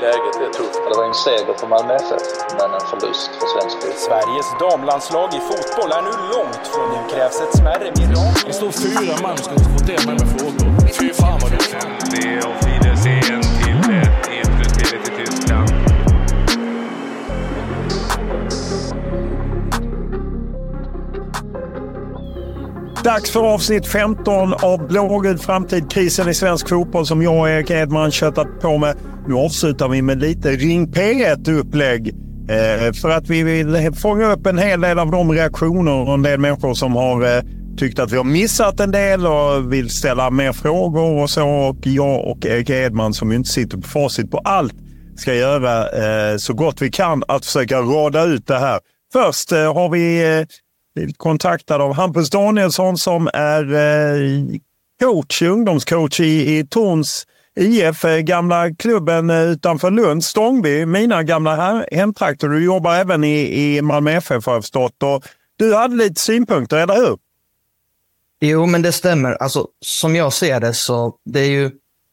Läget är tufft. Det var en seger för Malmö FF, men en förlust för svensk fotboll. Sveriges damlandslag i fotboll är nu långt från nu krävs ett smärre mirakel. Det står fyra man ska inte få det med frågor. Fy fan vad Det och Wiedersehen till ett influsspelet i Tyskland. Dags för avsnitt 15 av Blågul framtid, krisen i svensk fotboll som jag och Erik Edman köttat på med. Nu avslutar vi med lite Ring P1-upplägg. Eh, för att vi vill fånga upp en hel del av de reaktioner och en del människor som har eh, tyckt att vi har missat en del och vill ställa mer frågor och så. Och jag och Erik Edman som ju inte sitter på facit på allt ska göra eh, så gott vi kan att försöka rada ut det här. Först eh, har vi eh, blivit kontaktad av Hampus Danielsson som är eh, coach, ungdomscoach i, i Torns IF, eh, gamla klubben eh, utanför Lund, Stångby, mina gamla hemtrakter. Du jobbar även i, i Malmö FF har jag förstått. Och du hade lite synpunkter, eller hur? Jo, men det stämmer. Alltså, som jag ser det så det är ju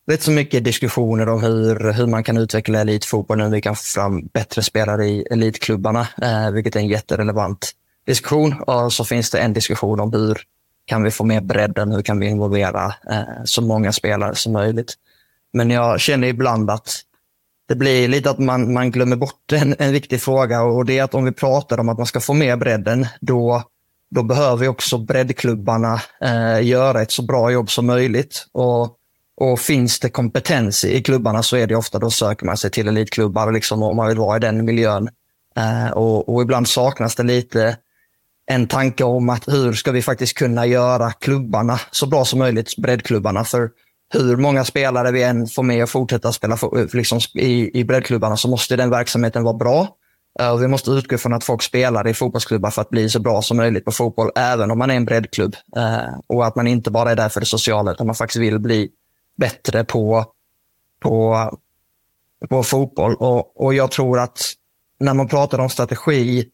rätt så mycket diskussioner om hur, hur man kan utveckla elitfotbollen, hur vi kan få fram bättre spelare i elitklubbarna, eh, vilket är en jätterelevant diskussion. Och så finns det en diskussion om hur kan vi få mer bredden, hur kan vi involvera eh, så många spelare som möjligt. Men jag känner ibland att det blir lite att man, man glömmer bort en, en viktig fråga och det är att om vi pratar om att man ska få med bredden, då, då behöver också breddklubbarna eh, göra ett så bra jobb som möjligt. Och, och finns det kompetens i klubbarna så är det ofta då söker man sig till elitklubbar liksom, om man vill vara i den miljön. Eh, och, och ibland saknas det lite en tanke om att hur ska vi faktiskt kunna göra klubbarna så bra som möjligt, breddklubbarna. För hur många spelare vi än får med och fortsätta spela för, liksom, i, i breddklubbarna så måste den verksamheten vara bra. Uh, vi måste utgå från att folk spelar i fotbollsklubbar för att bli så bra som möjligt på fotboll, även om man är en breddklubb. Uh, och att man inte bara är där för det sociala, utan man faktiskt vill bli bättre på, på, på fotboll. Och, och jag tror att när man pratar om strategi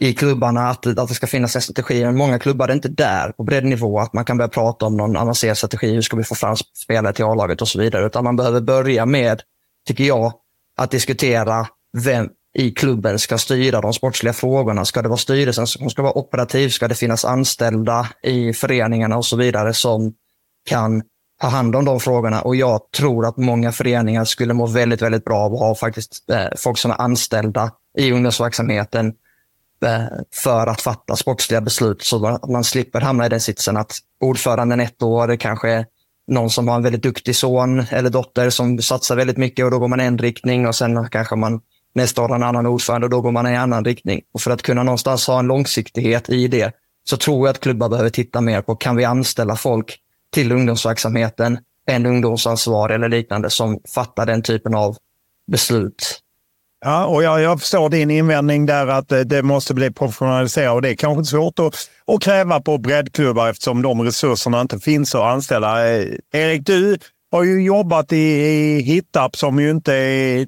i klubbarna att, att det ska finnas en strategi. Men många klubbar är inte där på breddnivå att man kan börja prata om någon avancerad strategi. Hur ska vi få fram spelare till A-laget och så vidare. Utan man behöver börja med, tycker jag, att diskutera vem i klubben ska styra de sportsliga frågorna. Ska det vara styrelsen som ska vara operativ? Ska det finnas anställda i föreningarna och så vidare som kan ta hand om de frågorna? Och jag tror att många föreningar skulle må väldigt, väldigt bra av att ha faktiskt eh, folk som är anställda i ungdomsverksamheten Eh, för att fatta sportsliga beslut så att man slipper hamna i den sitsen att ordföranden ett år kanske är någon som har en väldigt duktig son eller dotter som satsar väldigt mycket och då går man i en riktning och sen kanske man nästa år har en annan ordförande och då går man i en annan riktning. Och för att kunna någonstans ha en långsiktighet i det så tror jag att klubbar behöver titta mer på, kan vi anställa folk till ungdomsverksamheten, en ungdomsansvarig eller liknande som fattar den typen av beslut Ja, och jag, jag förstår din invändning där att eh, det, måste bli professionaliserat och det är kanske svårt att, att kräva på breddklubbar eftersom de resurserna inte finns att anställa. Eh, Erik, du har ju jobbat i, i Hittarp som ju inte är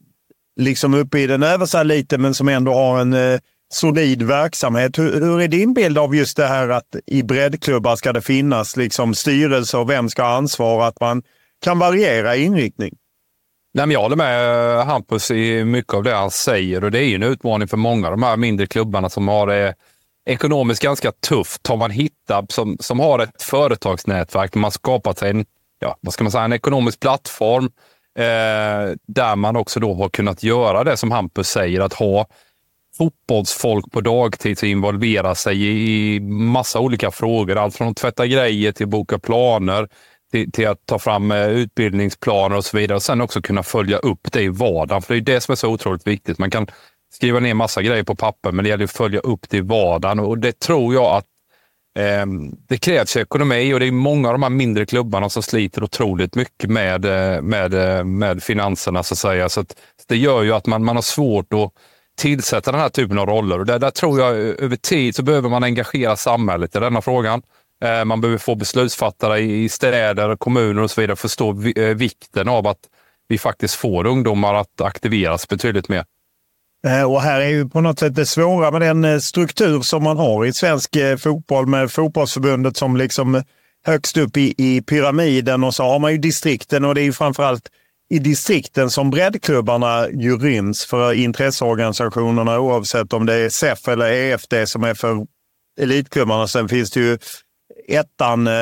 liksom uppe i den översta eliten men som ändå har en eh, solid verksamhet. Hur, hur, är din bild av just det här att i breddklubbar ska det finnas liksom styrelse och vem ska ha ansvar? Att man kan variera inriktning? Nej, men jag håller med eh, Hampus i mycket av det han säger och det är ju en utmaning för många av de här mindre klubbarna som har det ekonomiskt ganska tufft. Har man hittat som, som har ett företagsnätverk, man skapat sig en, ja, vad ska man säga, en ekonomisk plattform eh, där man också då har kunnat göra det som Hampus säger, att ha fotbollsfolk på dagtid som involverar sig i massa olika frågor. Allt från att tvätta grejer till att boka planer, till, till, att ta fram eh, utbildningsplaner och så vidare. Och sen också kunna följa upp det i vardagen. För det är det som är så otroligt viktigt. Man kan skriva ner massa grejer på papper, men det gäller att följa upp det i vardagen. Och det tror jag att eh, det krävs ekonomi och det är många av de här mindre klubbarna som sliter otroligt mycket med, eh, med, eh, med finanserna så att säga. Så att det gör ju att man, man har svårt att tillsätta den här typen av roller. Och där, där tror jag över tid så behöver man engagera samhället i denna frågan. Eh, man behöver få beslutsfattare i städer, kommuner och så vidare förstå eh, vikten av att vi faktiskt får ungdomar att aktiveras betydligt mer. Eh, och här är ju på något sätt det svåra med den struktur som man har i svensk fotboll med fotbollsförbundet som liksom högst upp i, i pyramiden och så har man ju distrikten och det är ju framförallt i distrikten som breddklubbarna ju ryms för intresseorganisationerna oavsett om det är SEF eller EFD som är för elitklubbarna. Sen finns det ju ettan eh,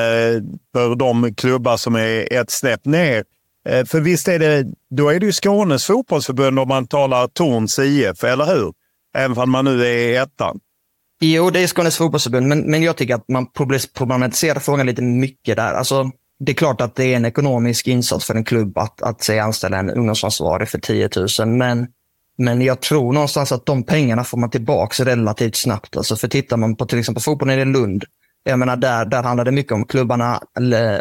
för de klubbar som är ett snäpp ner. Eh, för visst är det, då är det ju Skånes fotbollsförbund om man talar Torns IF, eller hur? Även om man nu är ettan. Jo, det är Skånes fotbollsförbund, men, men jag tycker att man problematiserar frågan lite mycket där. Alltså, det är klart att det är en ekonomisk insats för en klubb att, att säga anställa en ungdomsansvarig för 10 000, men, men jag tror någonstans att de pengarna får man tillbaka relativt snabbt. Alltså för tittar man på till exempel fotbollen i Lund, jag menar, där, där handlar det mycket om klubbarna.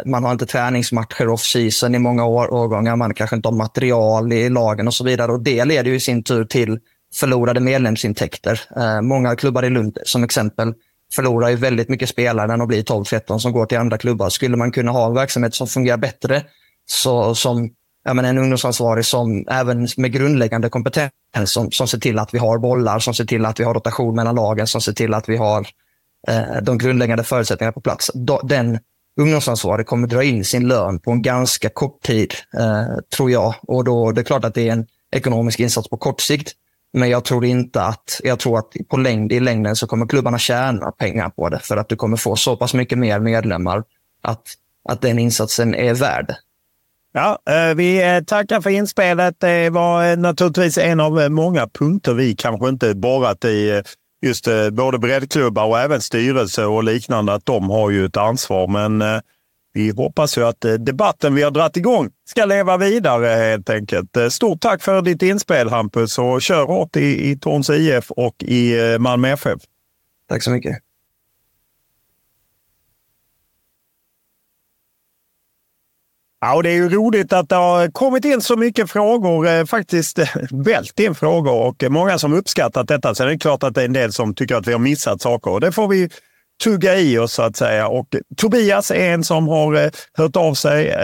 Man har inte träningsmatcher off-season i många år, årgångar. Man kanske inte har material i lagen och så vidare. Och Det leder ju i sin tur till förlorade medlemsintäkter. Eh, många klubbar i Lund, som exempel, förlorar ju väldigt mycket spelare när de blir 12-13 som går till andra klubbar. Skulle man kunna ha en verksamhet som fungerar bättre, så, som jag menar, en ungdomsansvarig som även med grundläggande kompetens som, som ser till att vi har bollar, som ser till att vi har rotation mellan lagen, som ser till att vi har Eh, de grundläggande förutsättningarna på plats. Den ungdomsansvarig kommer dra in sin lön på en ganska kort tid, eh, tror jag. Och då det är klart att det är en ekonomisk insats på kort sikt. Men jag tror inte att, jag tror att på längd, i längden så kommer klubbarna tjäna pengar på det. För att du kommer få så pass mycket mer medlemmar att, att den insatsen är värd. Ja, eh, vi tackar för inspelet. Det var naturligtvis en av många punkter vi kanske inte borrat i just eh, både breddklubbar och även styrelse och liknande, att de har ju ett ansvar. Men eh, vi hoppas ju att eh, debatten vi har dragit igång ska leva vidare helt enkelt. Eh, stort tack för ditt inspel Hampus och kör hårt i, i Torns IF och i eh, Malmö FF. Tack så mycket. Ja, och det är ju roligt att det har kommit in så mycket frågor, eh, faktiskt eh, vält in frågor och många som uppskattat detta. Sen är det klart att det är en del som tycker att vi har missat saker och det får vi tugga i oss så att säga. Och Tobias är en som har eh, hört av sig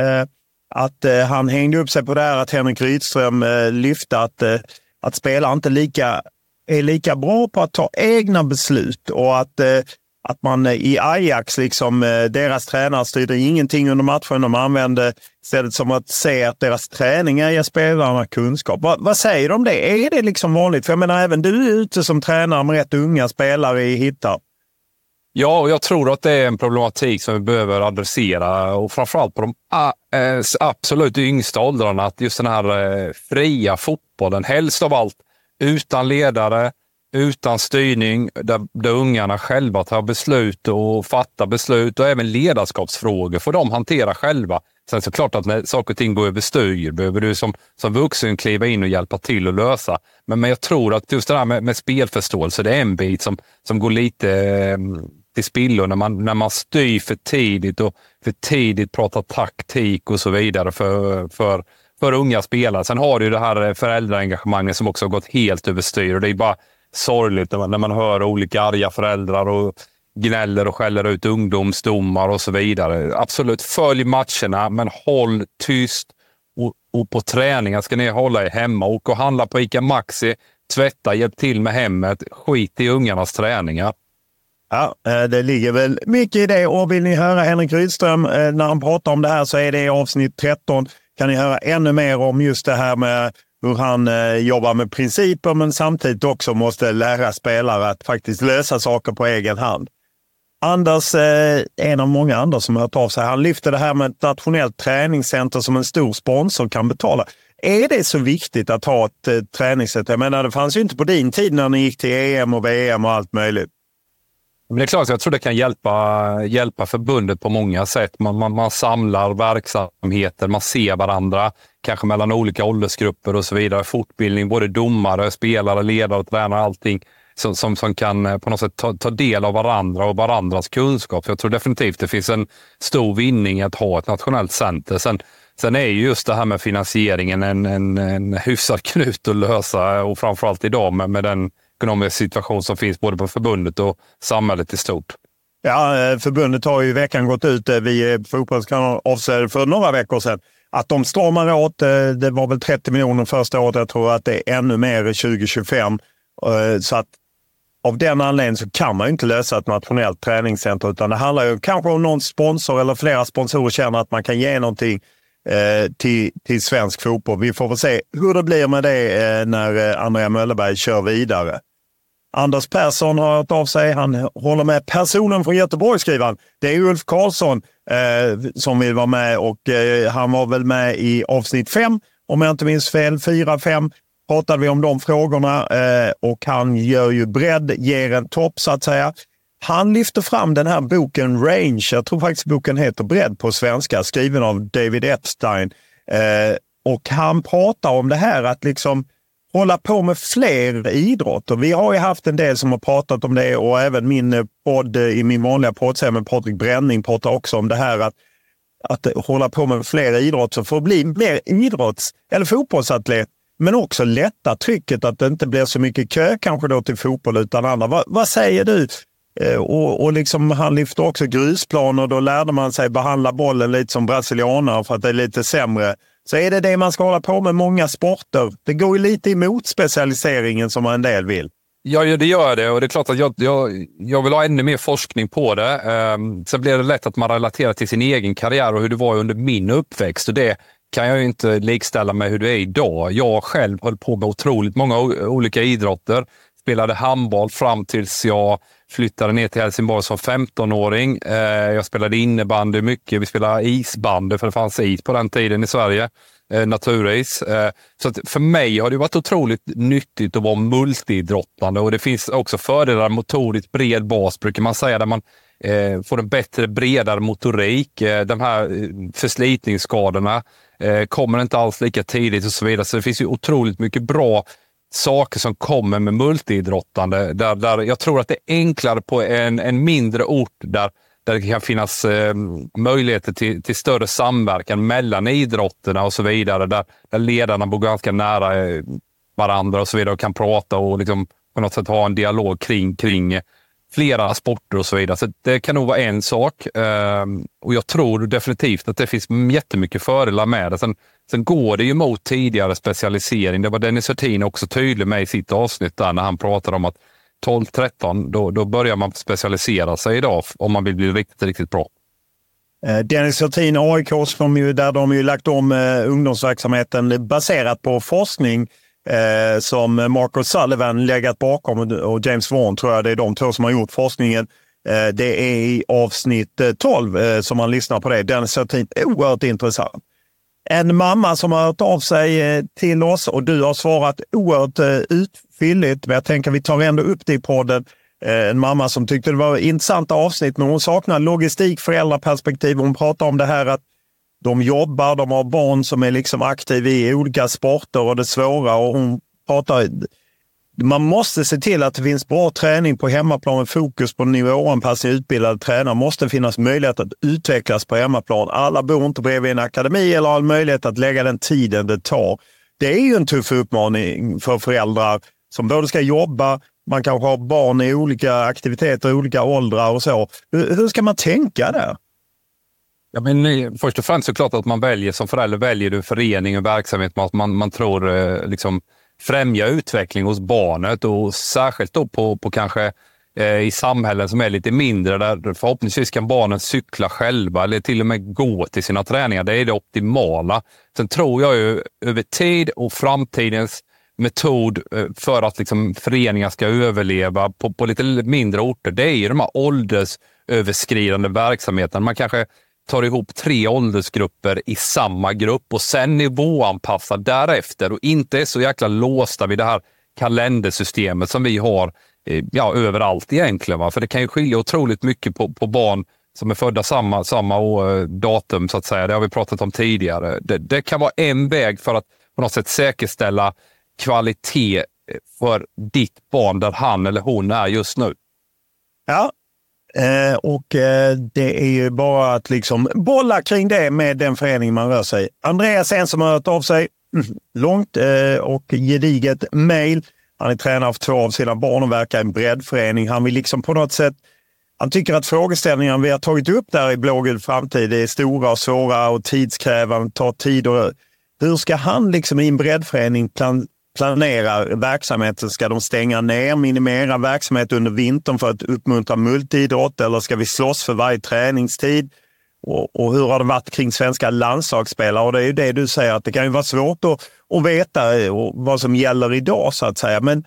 att han hängde upp sig på det här att Henrik Rydström lyfte att, att spelare inte lika, är lika bra på att ta egna beslut och att att man eh, i Ajax, liksom, eh, deras tränare styrde ingenting under matchen. De använde istället som att se att deras träningar ger spelarna kunskap. Va, vad säger du om det? Är det liksom vanligt? För jag menar, även du är ute som tränare med rätt unga spelare i Hittar. Ja, och jag tror att det är en problematik som vi behöver adressera och framförallt på de eh, absolut yngsta åldrarna. Att just den här fria fotbollen, helst av allt utan ledare, utan styrning, där, där ungarna själva tar beslut och fattar beslut och även ledarskapsfrågor får de hantera själva. Sen så klart att när saker och ting går överstyr behöver du som, som vuxen kliva in och hjälpa till att lösa. Men, men jag tror att just det här med, med spelförståelse, det är en bit som, som går lite eh, till spillo när man, när man styr för tidigt och för tidigt pratar taktik och så vidare för, för, för unga spelare. Sen har du det här eh, föräldraengagemanget som också har gått helt överstyr och det är bara sorgligt när man, när man hör olika arga föräldrar och gnäller och skäller ut ungdomsdomar och så vidare. Absolut, följ matcherna, men håll tyst. Och, och på träningar ska ni hålla er hemma. Åk och handla på ICA Maxi. tvätta, hjälp till med hemmet, skit i ungarnas träningar. Ja, eh, det ligger väl mycket i det. Och vill ni höra Henrik Rydström eh, när han pratar om det här så är det i avsnitt 13. Kan ni höra ännu mer om just det här med hur han eh, jobbar med principer men samtidigt också måste lära spelare att faktiskt lösa saker på egen hand. Anders, eh, en av många andra som har hört av sig, han lyfter det här med ett nationellt träningscenter som en stor sponsor kan betala. Är det så viktigt att ha ett eh, träningscenter? Jag menar, det fanns ju inte på din tid när ni gick till EM och VM och allt möjligt. Men det är klart, jag tror det kan hjälpa, hjälpa förbundet på många sätt. Man, man, man samlar verksamheter, man ser varandra, kanske mellan olika åldersgrupper och så vidare. Fortbildning, både domare, spelare, ledare, tränare, allting som, som, som kan eh, på något sätt ta, ta, del av varandra och varandras kunskap. Jag tror definitivt det finns en stor vinning att ha ett nationellt center. Sen, sen är ju just det här med finansieringen en, en, en hyfsad knut att lösa och framförallt idag med, med den ekonomiska situation som finns både på förbundet och samhället i stort. Ja, eh, förbundet har ju i veckan gått ut, eh, vi eh, fotbollskanal avslöjade för några veckor sedan, att de stramar åt. Det var väl 30 miljoner första året. Jag tror att det är ännu mer 2025. Så att av den anledningen så kan man inte lösa ett nationellt träningscenter, utan det handlar ju kanske om någon sponsor eller flera sponsorer känner att man kan ge någonting Eh, till, till svensk fotboll. Vi får väl se hur det blir med det eh, när eh, Andrea Möllerberg kör vidare. Anders Persson har hört av sig. Han håller med personen från Göteborg, skriver han. Det är Ulf Karlsson eh, som vill vara med och eh, han var väl med i avsnitt fem, om jag inte minns fel. Fyra, fem pratade vi om de frågorna eh, och han gör ju bredd, ger en topp så att säga. Han lyfter fram den här boken Range, jag tror faktiskt boken heter Bredd på svenska, skriven av David Epstein. Eh, och han pratar om det här att liksom hålla på med fler idrotter. Vi har ju haft en del som har pratat om det och även min eh, podd eh, i min vanliga podd med Patrik Bränning pratar också om det här att, att hålla på med fler idrotter för att bli mer idrotts eller fotbollsatlet. Men också lätta trycket att det inte blir så mycket kö kanske då till fotboll utan andra. Vad, vad säger du? Eh, och, och liksom, han lyfte också grusplaner. Då lärde man sig behandla bollen lite som brasilianare för att det är lite sämre så är det det man ska hålla på med många sporter. Det går ju lite emot specialiseringen som en del vill. Ja, det gör det och det är klart att jag, jag, jag vill ha ännu mer forskning på det. Um, sen blir det lätt att man relaterar till sin egen karriär och hur det var under min uppväxt och det kan jag ju inte likställa med hur det är idag. Jag själv höll på med otroligt många olika idrotter. Spelade handboll fram tills jag flyttade ner till Helsingborg som 15-åring. Eh, jag spelade innebandy mycket. Vi spelade isbandy för det fanns is på den tiden i Sverige. Eh, naturis. Eh, så för mig har det varit otroligt nyttigt att vara multiidrottande och det finns också fördelar motoriskt bred bas brukar man säga där man eh, får en bättre, bredare motorik. Eh, de här eh, förslitningsskadorna kommer inte alls lika tidigt och så vidare. Så det finns ju otroligt mycket bra saker som kommer med multiidrottande. Där, där jag tror att det är enklare på en, en mindre ort där, där det kan finnas eh, möjligheter till, till större samverkan mellan idrotterna och så vidare. Där, där ledarna bor ganska nära eh, varandra och så vidare och kan prata och liksom på något sätt ha en dialog kring, kring flera sporter och så vidare. Så det kan nog vara en sak. Eh, och jag tror definitivt att det finns jättemycket fördelar med det. Sen, sen går det ju mot tidigare specialisering. Det var Dennis Hurtin också tydlig med i sitt avsnitt där när han pratade om att 12-13, då, då börjar man specialisera sig idag om man vill bli riktigt, riktigt bra. Eh, Dennis Hurtin, AIK, där de ju lagt om eh, ungdomsverksamheten baserat på forskning eh, som Marco Sullivan legat bakom och James Vaughan tror jag det är de två som har gjort forskningen. Eh, det är i avsnitt eh, 12 eh, som man lyssnar på det. Dennis är oerhört intressant. En mamma som har hört av sig eh, till oss och du har svarat oerhört eh, utfylligt, men jag tänker vi tar ändå upp det i podden. Eh, en mamma som tyckte det var intressanta avsnitt, men hon saknar logistik, föräldraperspektiv. Hon pratar om det här att de jobbar, de har barn som är liksom aktiva i olika sporter och det svåra. Och hon pratar, man måste se till att det finns bra träning på hemmaplan med fokus på nivåanpassning. Utbildade tränare måste finnas möjlighet att utvecklas på hemmaplan. Alla bor inte bredvid en akademi eller har möjlighet att lägga den tiden det tar. Det är ju en tuff utmaning för föräldrar som både ska jobba, man kanske har barn i olika aktiviteter i olika åldrar och så. Hur ska man tänka där? Ja, men eh, först och främst såklart att man väljer som förälder väljer du förening och verksamhet. Man, man, man tror eh, liksom, främja utveckling hos barnet och särskilt då på, på kanske eh, i samhällen som är lite mindre där förhoppningsvis kan barnen cykla själva eller till och med gå till sina träningar. Det är det optimala. Sen tror jag ju över tid och framtidens metod eh, för att liksom föreningar ska överleva på, på lite mindre orter, det är ju de här åldersöverskridande verksamheterna. Man kanske tar ihop tre åldersgrupper i samma grupp och sen nivåanpassar därefter och inte är så jäkla låsta vid det här kalendersystemet som vi har eh, ja, överallt egentligen. Va? För det kan ju skilja otroligt mycket på, på barn som är födda samma, samma år, eh, datum, så att säga. Det har vi pratat om tidigare. Det, det kan vara en väg för att på något sätt säkerställa kvalitet eh, för ditt barn där han eller hon är just nu. Ja, eh, och eh, det är ju bara att liksom bolla kring det med den förening man rör sig i. Andreas en som har hört av sig mm, långt eh, och gediget mejl. Han är tränare för två av sina barn och verkar i en breddförening. Han vill liksom på något sätt han tycker att frågeställningarna vi har tagit upp där i Blågul framtid är stora och svåra och tidskrävande, tar tid. Och, hur ska han liksom i en breddförening plan, planerar verksamheten? Ska de stänga ner, minimera verksamhet under vintern för att uppmuntra multiidrott eller ska vi slåss för varje träningstid? Och, och, hur har det varit kring svenska landslagsspelare? Och det är ju det du säger att det kan ju vara svårt att, att veta eh, vad som gäller idag så att säga. Men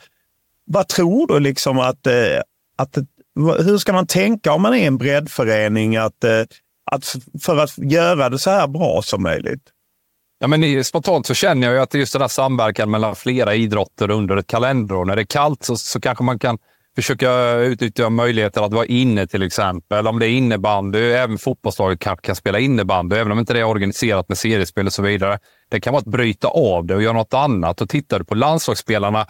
vad tror du liksom att, eh, att hur ska man tänka om man är en breddförening att, eh, att för att göra det så här bra som möjligt? Ja, men spontant så känner jag ju att just den här samverkan mellan flera idrotter under ett kalenderår. När det är kallt så, så kanske man kan försöka utnyttja möjligheter att vara inne till exempel. Om det är innebandy, även fotbollslaget kanske kan spela innebandy, även om inte det är organiserat med seriespel och så vidare. Det kan vara att bryta av det och göra något annat. Och tittar du på landslagsspelarna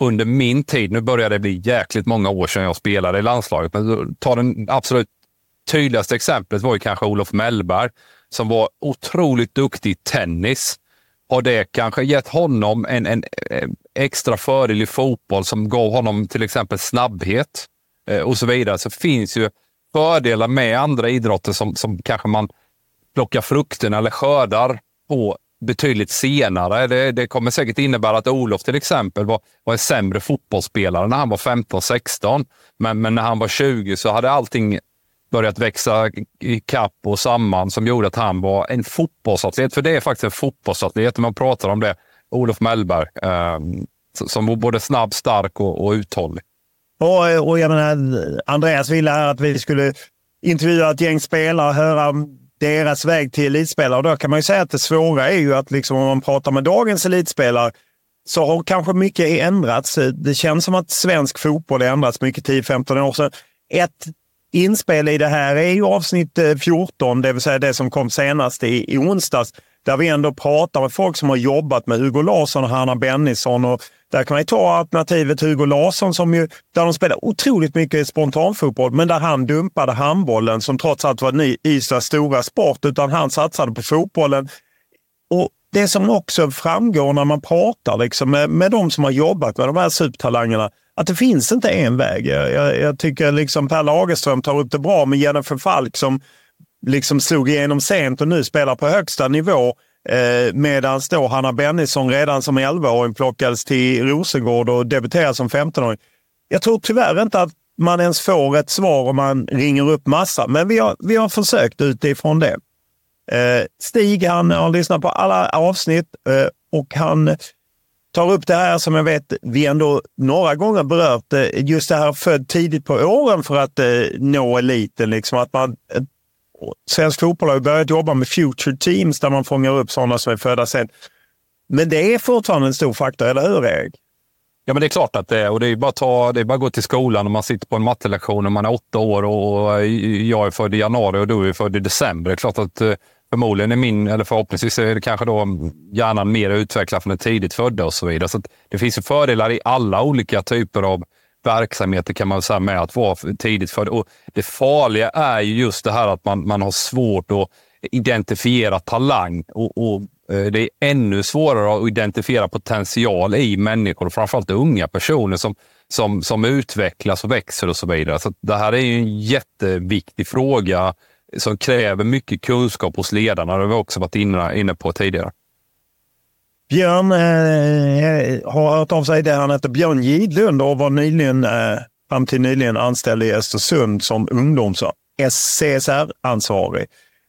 under min tid, nu börjar det bli jäkligt många år sedan jag spelade i landslaget, men ta den absolut tydligaste exemplet var ju kanske Olof Mellberg som var otroligt duktig i tennis. Har det kanske gett honom en, en, eh, extra fördel i fotboll som gav honom till exempel snabbhet eh, och så vidare, så finns ju fördelar med andra idrotter som, som kanske man plockar frukterna eller skördar på betydligt senare. Det, det, kommer säkert innebära att Olof till exempel var, var en sämre fotbollsspelare när han var 15-16. Men, men när han var 20 så hade allting börjat växa i kapp och samman som gjorde att han var en fotbollsatlet. För det är faktiskt en fotbollsatlet när man pratar om det. Olof Mellberg, eh, som var både snabb, stark och, och uthållig. Och, och jag menar, Andreas ville här att vi skulle intervjua ett gäng spelare och höra deras väg till elitspelare. Och då kan man ju säga att det svåra är ju att liksom, om man pratar med dagens elitspelare så har kanske mycket ändrats. Det känns som att svensk fotboll har ändrats mycket 10-15 år sedan. Ett inspel i det här är ju avsnitt eh, 14, det vill säga det som kom senast i, i onsdags, där vi ändå pratar med folk som har jobbat med Hugo Larsson och Hanna Bennison. Och där kan man ta alternativet Hugo Larsson som ju, där de spelar otroligt mycket spontanfotboll, men där han dumpade handbollen som trots allt var ny Ystads stora sport, utan han satsade på fotbollen. Och Det som också framgår när man pratar liksom med, med de som har jobbat med de här supertalangerna, att det finns inte en väg. Jag, jag, jag tycker liksom Per Lagerström tar upp det bra med Jennifer Falk som liksom slog igenom sent och nu spelar på högsta nivå. Eh, Medan då Hanna Bennison redan som 11-åring plockades till Rosengård och debuterade som 15-åring. Jag tror tyvärr inte att man ens får ett svar om man ringer upp massa, men vi har, vi har försökt utifrån det. Eh, Stig han har lyssnat på alla avsnitt eh, och han tar upp det här som jag vet vi ändå några gånger berört, eh, just det här född tidigt på åren för att eh, nå eliten. Liksom, att man, eh, svensk fotboll har börjat jobba med future teams där man fångar upp sådana som är födda sen. Men det är fortfarande en stor faktor, eller hur Erik? Ja, men det är klart att det är. Och det är bara att, ta, det är bara att gå till skolan och man sitter på en mattelektion och man är åtta år och jag är född i januari och du är född i december. Det är klart att eh, förmodligen är min, eller förhoppningsvis är det kanske då hjärnan mer utvecklad från det tidigt födda och så vidare. Så det finns ju fördelar i alla olika typer av verksamheter kan man säga med att vara tidigt född. Och det farliga är ju just det här att man, man har svårt att identifiera talang och, och eh, det är ännu svårare att identifiera potential i människor, framförallt unga personer som, som, som utvecklas och växer och så vidare. Så det här är ju en jätteviktig fråga som kräver mycket kunskap hos ledarna. Det har vi också varit inne, inne på tidigare. Björn eh, eh, har hört av sig. där. han heter Björn Gidlund och var nyligen, eh, fram till nyligen anställd i Östersund som ungdoms och CSR-ansvarig.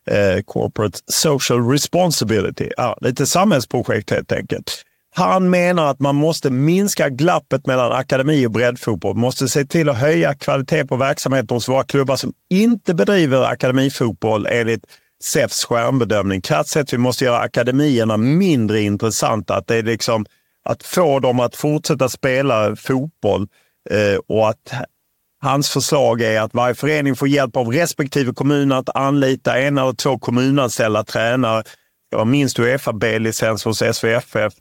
Eh, Corporate Social Responsibility. Ja, lite samhällsprojekt helt enkelt. Han menar att man måste minska glappet mellan akademi och breddfotboll. Måste se till att höja kvalitet på verksamheten hos våra klubbar som inte bedriver akademifotboll enligt SEFs skärmbedömning. Krasst sett, vi måste göra akademierna mindre intressanta. Att det är liksom att få dem att fortsätta spela fotboll eh, och att hans förslag är att varje förening får hjälp av respektive kommun att anlita en eller två kommunanställda tränare. Det var minst Uefa B-licens hos SVFF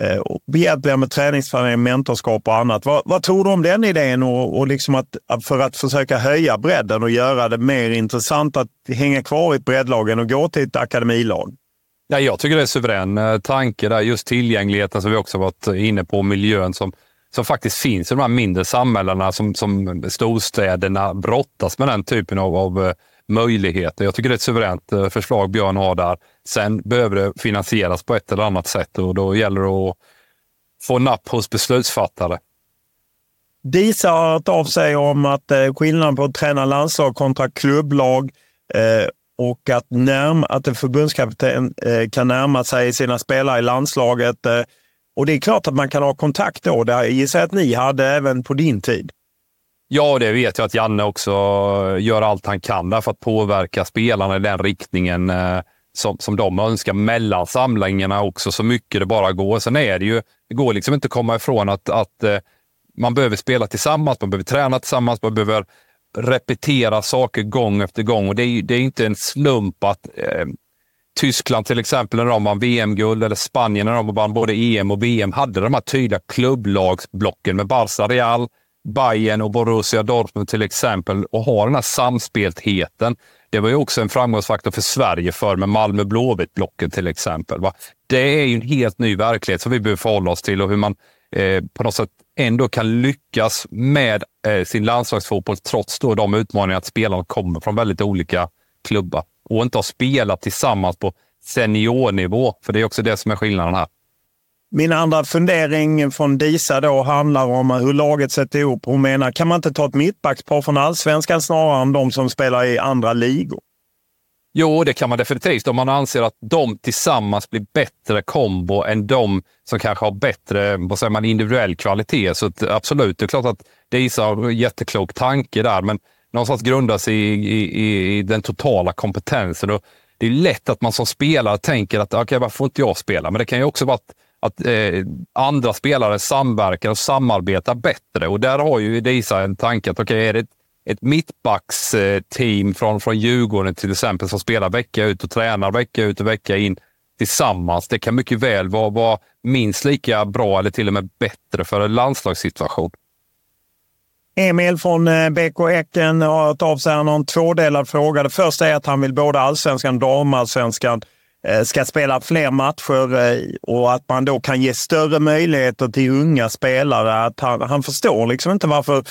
Eh, och behjälpliga med träningsplanering, mentorskap och annat. Vad, vad, tror du om den idén och, och liksom att, för att försöka höja bredden och göra det mer intressant att hänga kvar i ett breddlag än att gå till ett akademilag? Ja, jag tycker det är en suverän eh, tanke där. Just tillgängligheten som vi också varit inne på, miljön som, som faktiskt finns i de här mindre samhällena som, som storstäderna brottas med den typen av, av eh, möjligheter. Jag tycker det är ett suveränt förslag Björn har där. Sen behöver det finansieras på ett eller annat sätt och då gäller det att få napp hos beslutsfattare. DISA har hört av sig om att eh, skillnaden på att träna landslag kontra klubblag eh, och att, närma, att en förbundskapten eh, kan närma sig sina spelare i landslaget. Eh, och det är klart att man kan ha kontakt då. Det gissar jag att ni hade även på din tid. Ja, det vet jag att Janne också gör allt han kan där för att påverka spelarna i den riktningen som, som de önskar mellan samlingarna också så mycket det bara går. Sen är det ju, det går liksom inte att komma ifrån att, att eh, man behöver spela tillsammans, man behöver träna tillsammans, man behöver repetera saker gång efter gång och det är, det är inte en slump att eh, Tyskland till exempel när de vann VM-guld eller Spanien när de vann både EM och VM hade de här tydliga klubblagsblocken med Barca, Real, Bayern och Borussia Dortmund till exempel och har den här samspeltheten. Det var ju också en framgångsfaktor för Sverige för med Malmö Blåvitt-blocken till exempel. Va? Det är ju en helt ny verklighet som vi behöver förhålla oss till och hur man eh, på något sätt ändå kan lyckas med eh, sin landslagsfotboll trots då de utmaningar att spelarna kommer från väldigt olika klubbar och inte har spelat tillsammans på seniornivå. För det är också det som är skillnaden här. Min andra fundering från Disa då handlar om hur laget sätter ihop. Hon menar, kan man inte ta ett mittbackspar från allsvenskan snarare än de som spelar i andra ligor? Jo, det kan man definitivt om man anser att de tillsammans blir bättre kombo än de som kanske har bättre vad säger man, individuell kvalitet. Så absolut, det är klart att Disa har en jätteklok tanke där, men någonstans grundas i, i, i den totala kompetensen. Och det är lätt att man som spelare tänker att okay, varför får inte jag spela? Men det kan ju också vara att att eh, andra spelare samverkar och samarbetar bättre. Och där har ju Disa en tanke att okay, är det ett, ett mittbacksteam från, från Djurgården till exempel som spelar vecka ut och tränar vecka ut och vecka in tillsammans. Det kan mycket väl vara, vara minst lika bra eller till och med bättre för en landslagssituation. Emil från eh, BK Häcken har hört av sig. Han har en tvådelad fråga. Det första är att han vill både allsvenskan och damallsvenskan Eh, Eh, ska spela fler matcher eh, och att man då kan ge större möjligheter till unga spelare. Att han, han förstår liksom inte varför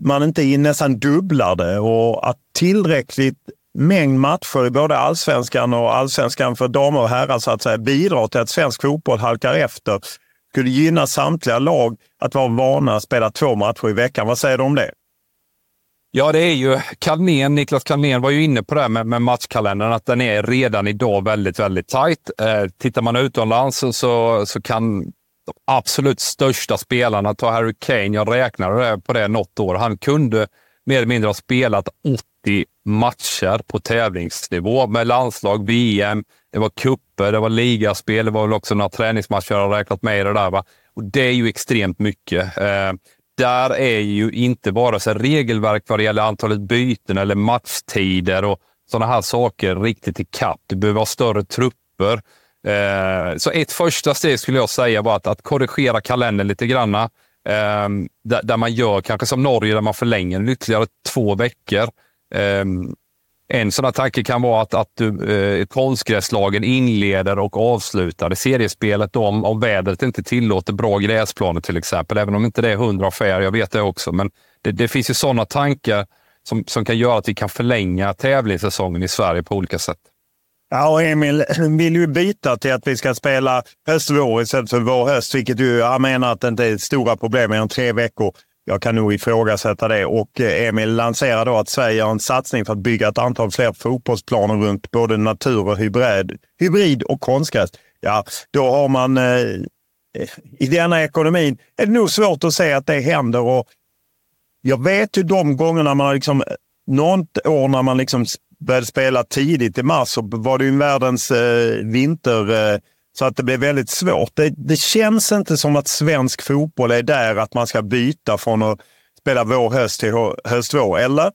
man inte nästan dubblar det och att tillräckligt mängd matcher i både allsvenskan och allsvenskan för damer och herrar så att säga bidrar till att svensk fotboll halkar efter. Skulle gynna samtliga lag att vara vana att spela två matcher i veckan. Vad säger du om det? Ja, det är ju Kalnén. Niklas Kalnén var ju inne på det här med, med matchkalendern, att den är redan idag väldigt, väldigt tajt. Eh, tittar man utomlands så, så kan de absolut största spelarna, ta Harry Kane, jag räknade på det något år, han kunde mer eller mindre ha spelat 80 matcher på tävlingsnivå med landslag, VM, det var kupper, det var ligaspel, det var väl också några träningsmatcher jag har räknat med i det där. Va? Och det är ju extremt mycket. Eh, där är ju inte vare sig regelverk vad det gäller antalet byten eller matchtider och sådana här saker riktigt i kapp. Du behöver ha större trupper. Eh, så ett första steg skulle jag säga var att, att korrigera kalendern lite granna. Eh, där, där, man gör kanske som Norge, där man förlänger den ytterligare två veckor. Eh, en sån här tanke kan vara att, att du, eh, konstgräslagen inleder och avslutar det seriespelet då, om, om vädret inte tillåter bra gräsplaner till exempel. Även om inte det är hundra fair, jag vet det också. Men det, det finns ju sådana tankar som, som kan göra att vi kan förlänga tävlingssäsongen i Sverige på olika sätt. Ja, och Emil vill ju byta till att vi ska spela höst-vår istället för vår-höst, vilket ju han menar att det inte är stora problem mer än tre veckor. Jag kan nog ifrågasätta det. Och eh, Emil lanserar då att Sverige gör en satsning för att bygga ett antal fler fotbollsplaner runt både natur och hybrid, hybrid och konstgräs. Ja, då har man eh, eh i denna ekonomin är det nog svårt att se att det händer. Och jag vet ju de gångerna man har liksom, något år när man liksom började spela tidigt i mars så var det ju världens eh, vinter eh, så att det blir väldigt svårt. Det, det, känns inte som att svensk fotboll är där att man ska byta från att spela vår-höst till höst-vår, eller?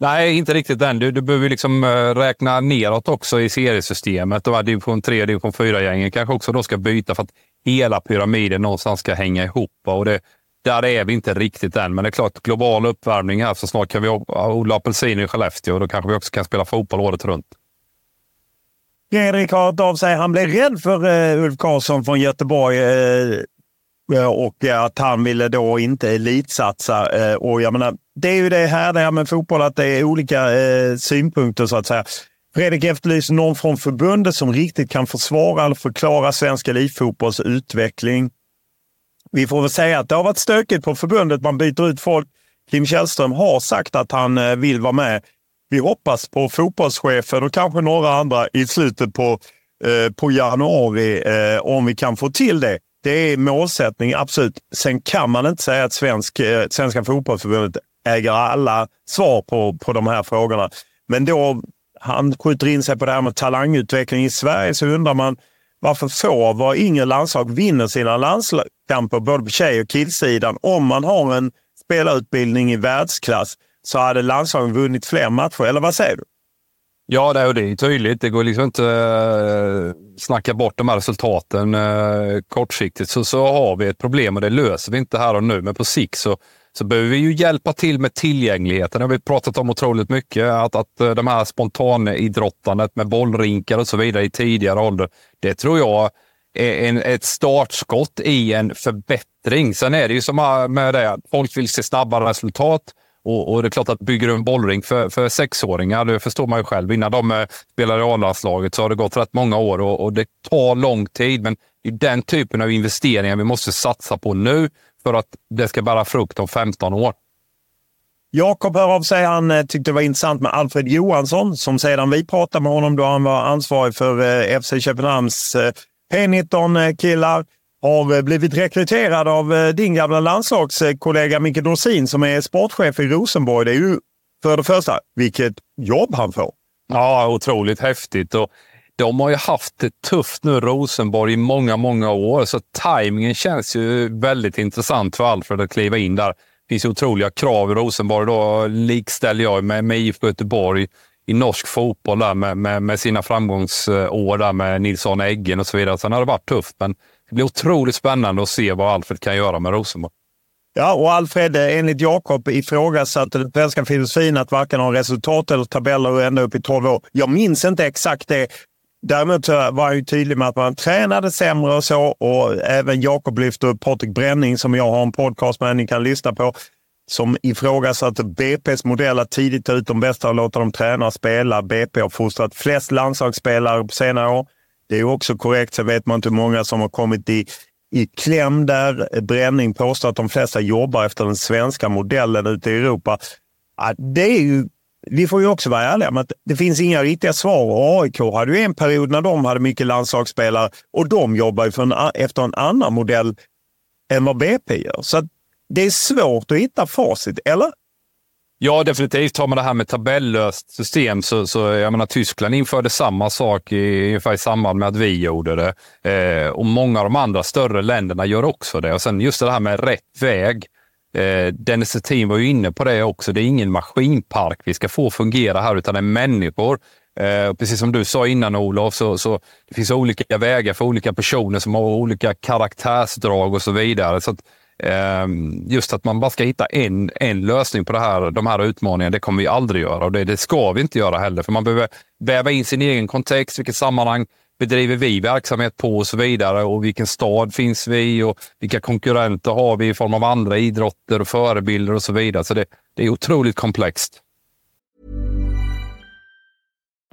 Nej, inte riktigt än. Du, du behöver liksom eh, räkna neråt också i seriesystemet. Division 3 och division 4-gängen kanske också då ska byta för att hela pyramiden någonstans ska hänga ihop. Och det, där är vi inte riktigt än, men det är klart, global uppvärmning här, så snart kan vi odla apelsiner i Skellefteå och då kanske vi också kan spela fotboll året runt. Fredrik har hört av sig. Han blev rädd för uh, Ulf Karlsson från Göteborg uh, och att han ville då inte elitsatsa. Uh, och jag menar, det är ju det här med fotboll, att det är olika synpunkter så att säga. Fredrik efterlyser någon från förbundet som riktigt kan försvara eller förklara svensk elitfotbolls utveckling. Vi får väl säga att det har varit stökigt på förbundet. Man byter ut folk. Kim Källström har sagt att han vill vara med vi hoppas på fotbollschefen och kanske några andra i slutet på, eh, på januari eh, om vi kan få till det. Det är målsättning, absolut. Sen kan man inte säga att svensk, eh, Svenska fotbollsförbundet äger alla svar på, på de här frågorna. Men då han skjuter in sig på det här med talangutveckling i Sverige så undrar man varför få av våra yngre landslag vinner sina landskamper både på tjej och killsidan om man har en spelarutbildning i världsklass så hade landslagen vunnit fler matcher. Eller vad säger du? Ja, det är tydligt. Det går liksom inte att snacka bort de här resultaten eh, kortsiktigt. Så, så har vi ett problem och det löser vi inte här och nu. Men på sikt så, så behöver vi ju hjälpa till med tillgängligheten. Det har vi pratat om otroligt mycket. Att, att eh, de här spontanidrottandet med bollrinkar och så vidare i tidigare ålder, det tror jag är en, ett startskott i en förbättring. Sen är det ju som med det, folk vill se snabbare resultat. Och, och, det är klart att bygger du en bollring för, för sexåringar, det förstår man ju själv. Innan de eh, spelar i A-landslaget så har det gått rätt många år och, och, det tar lång tid. Men det är den typen av investeringar vi måste satsa på nu för att det ska bära frukt om 15 år. Jakob hör av sig. Han eh, tyckte det var intressant med Alfred Johansson som sedan vi pratade med honom då han var ansvarig för eh, FC Köpenhamns P19-killar har eh, blivit rekryterad av eh, din gamla landslagskollega Micke Dorsin som är sportchef i Rosenborg. Det är ju för det första vilket jobb han får. Ja, otroligt häftigt. Och de har ju haft det tufft nu, Rosenborg, i många, många år. Så tajmingen känns ju väldigt intressant för Alfred att kliva in där. Det finns otroliga krav i Rosenborg. Då likställer jag med, med IFK Göteborg i norsk fotboll där med, med, med, sina framgångsår där med Nilsson Eggen och så vidare. Sen har det varit tufft, men det blir otroligt spännande att se vad Alfred kan göra med Rosenborg. Ja, och Alfred, eh, enligt Jakob, ifrågasatte den svenska filosofin att varken ha resultat eller tabeller ända upp i 12 år. Jag minns inte exakt det. Däremot eh, var han ju tydlig med att man tränade sämre och så. Och även Jakob lyfte upp Patrik Bränning som jag har en podcast med, ni kan lyssna på, som ifrågasatte BP's modell att tidigt ta ut de bästa och låta dem träna och spela. BP har fostrat flest landslagsspelare på senare år. Det är också korrekt. Sen vet man inte hur många som har kommit i, i kläm där. Bränning påstår att de flesta jobbar efter den svenska modellen ute i Europa. det är ju, vi får ju också vara ärliga med att det finns inga riktiga svar. AIK hade ju en period när de hade mycket landslagsspelare och de jobbar ju en, efter en annan modell än vad BP gör. Så det är svårt att hitta facit, eller? Ja, definitivt. Tar man det här med tabellöst system så, så jag menar, Tyskland införde samma sak i, ungefär i samband med att vi gjorde det. Eh, och många av de andra större länderna gör också det. Och sen just det här med rätt väg. Eh, Dennis Settin var ju inne på det också. Det är ingen maskinpark vi ska få fungera här, utan det är människor. Eh, precis som du sa innan Olof, så, så det finns olika vägar för olika personer som har olika karaktärsdrag och så vidare. Så att, Ehm, just att man bara ska hitta en, en lösning på det här, de här utmaningarna, det kommer vi aldrig göra och det, det ska vi inte göra heller. För man behöver väva in sin egen kontext, vilket sammanhang bedriver vi verksamhet på och så vidare och vilken stad finns vi och vilka konkurrenter har vi i form av andra idrotter och förebilder och så vidare. Så det, det är otroligt komplext.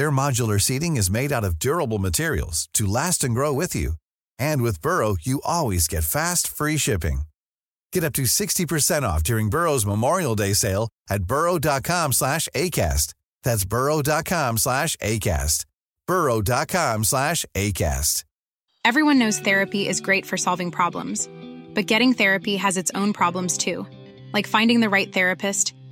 Their modular seating is made out of durable materials to last and grow with you. And with Burrow, you always get fast, free shipping. Get up to 60% off during Burrow's Memorial Day sale at burrow.com slash ACAST. That's burrow.com slash ACAST. burrow.com slash ACAST. Everyone knows therapy is great for solving problems, but getting therapy has its own problems too, like finding the right therapist,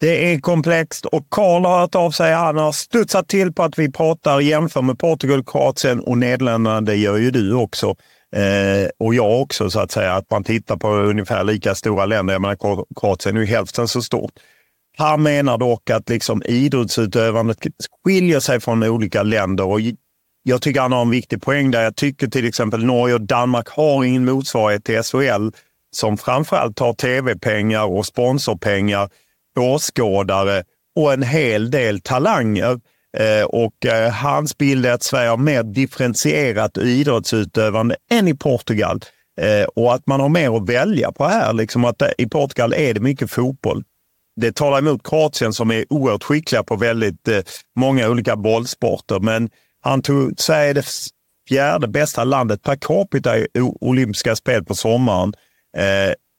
Det är komplext och Karl har hört av sig. Han har studsat till på att vi pratar jämför med Portugal, Kroatien och Nederländerna. Det gör ju du också. Eh, och jag också så att säga. Att man tittar på ungefär lika stora länder. Jag menar Kroatien är ju hälften så stort. Han menar dock att liksom idrottsutövandet skiljer sig från olika länder. Och jag tycker han har en viktig poäng där. Jag tycker till exempel Norge och Danmark har ingen motsvarighet till SHL som framförallt tar tv-pengar och sponsorpengar åskådare och en hel del talanger. Eh, och eh, hans bild är att Sverige har mer differentierat idrottsutövande än i Portugal. Eh, och att man har mer att välja på här. Liksom att I Portugal är det mycket fotboll. Det talar emot Kroatien som är oerhört skickliga på väldigt många olika bollsporter. Men han tog Sverige det fjärde bästa landet per capita i olympiska spel på sommaren.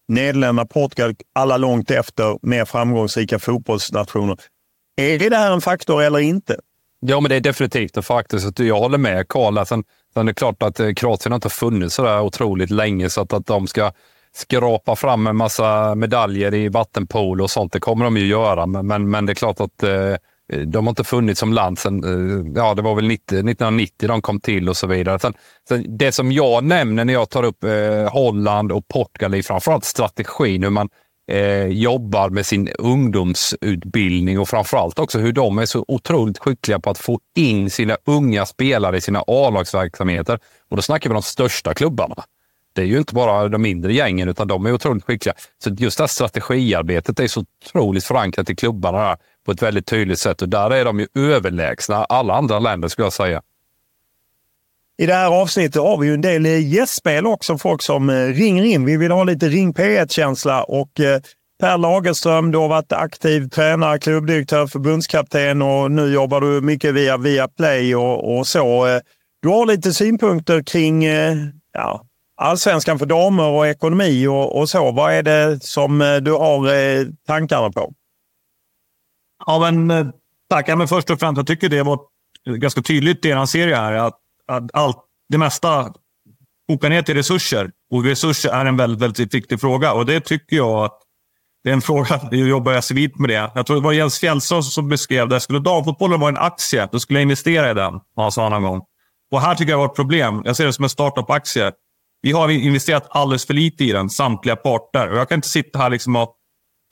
Nederländerna, Portugal, alla långt efter mer framgångsrika fotbollsnationer. Är det här en faktor eller inte? Ja, men det är definitivt en faktor. Så jag håller med Karl. Sen, sen är det klart att Kroatien Kroatien har inte funnits så där otroligt länge så att, att de ska skrapa fram en massa medaljer i vattenpolo och sånt, det kommer de ju göra. Men, men, men det är klart att Eh, Eh, de har inte funnits som land sedan, eh, ja det var väl 90, 1990 eh, de kom till och så vidare. Sen, sen det som jag nämner när jag tar upp eh, Holland och Portugal är framförallt strategin, hur man eh, jobbar med sin ungdomsutbildning och framförallt också hur de är så otroligt skickliga på att få in sina unga spelare i sina A-lagsverksamheter. Och då snackar vi om de största klubbarna. Det är ju inte bara de mindre gängen, utan de är otroligt skickliga. Så just det här strategiarbetet är så otroligt förankrat i klubbarna. Där på ett väldigt tydligt sätt och där är de ju överlägsna alla andra länder skulle jag säga. I det här avsnittet har vi ju en del eh, gästspel också, folk som eh, ringer in. Vi vill ha lite Ring P1-känsla och eh, Per Lagerström, du har varit aktiv tränare, klubbdirektör, förbundskapten och nu jobbar du mycket via Viaplay och, och så. Du har lite synpunkter kring ja, allsvenskan för damer och ekonomi och, och så. Vad är det som du har tankarna på? Ja, men eh, tack. Ja, men först och främst, jag tycker det var ganska tydligt i er serie här. Att, att allt, det mesta kokar ner till resurser. Och resurser är en väldigt, väldigt viktig fråga. Och det tycker jag att det är en fråga. Jag jobbar civilt med det. Jag tror det var Jens Fjällström som beskrev det. Skulle damfotbollen vara en aktie, då skulle jag investera i den. Han sa någon gång. Och här tycker jag var ett problem. Jag ser det som en startup-aktie. Vi har investerat alldeles för lite i den, samtliga parter. Och jag kan inte sitta här liksom och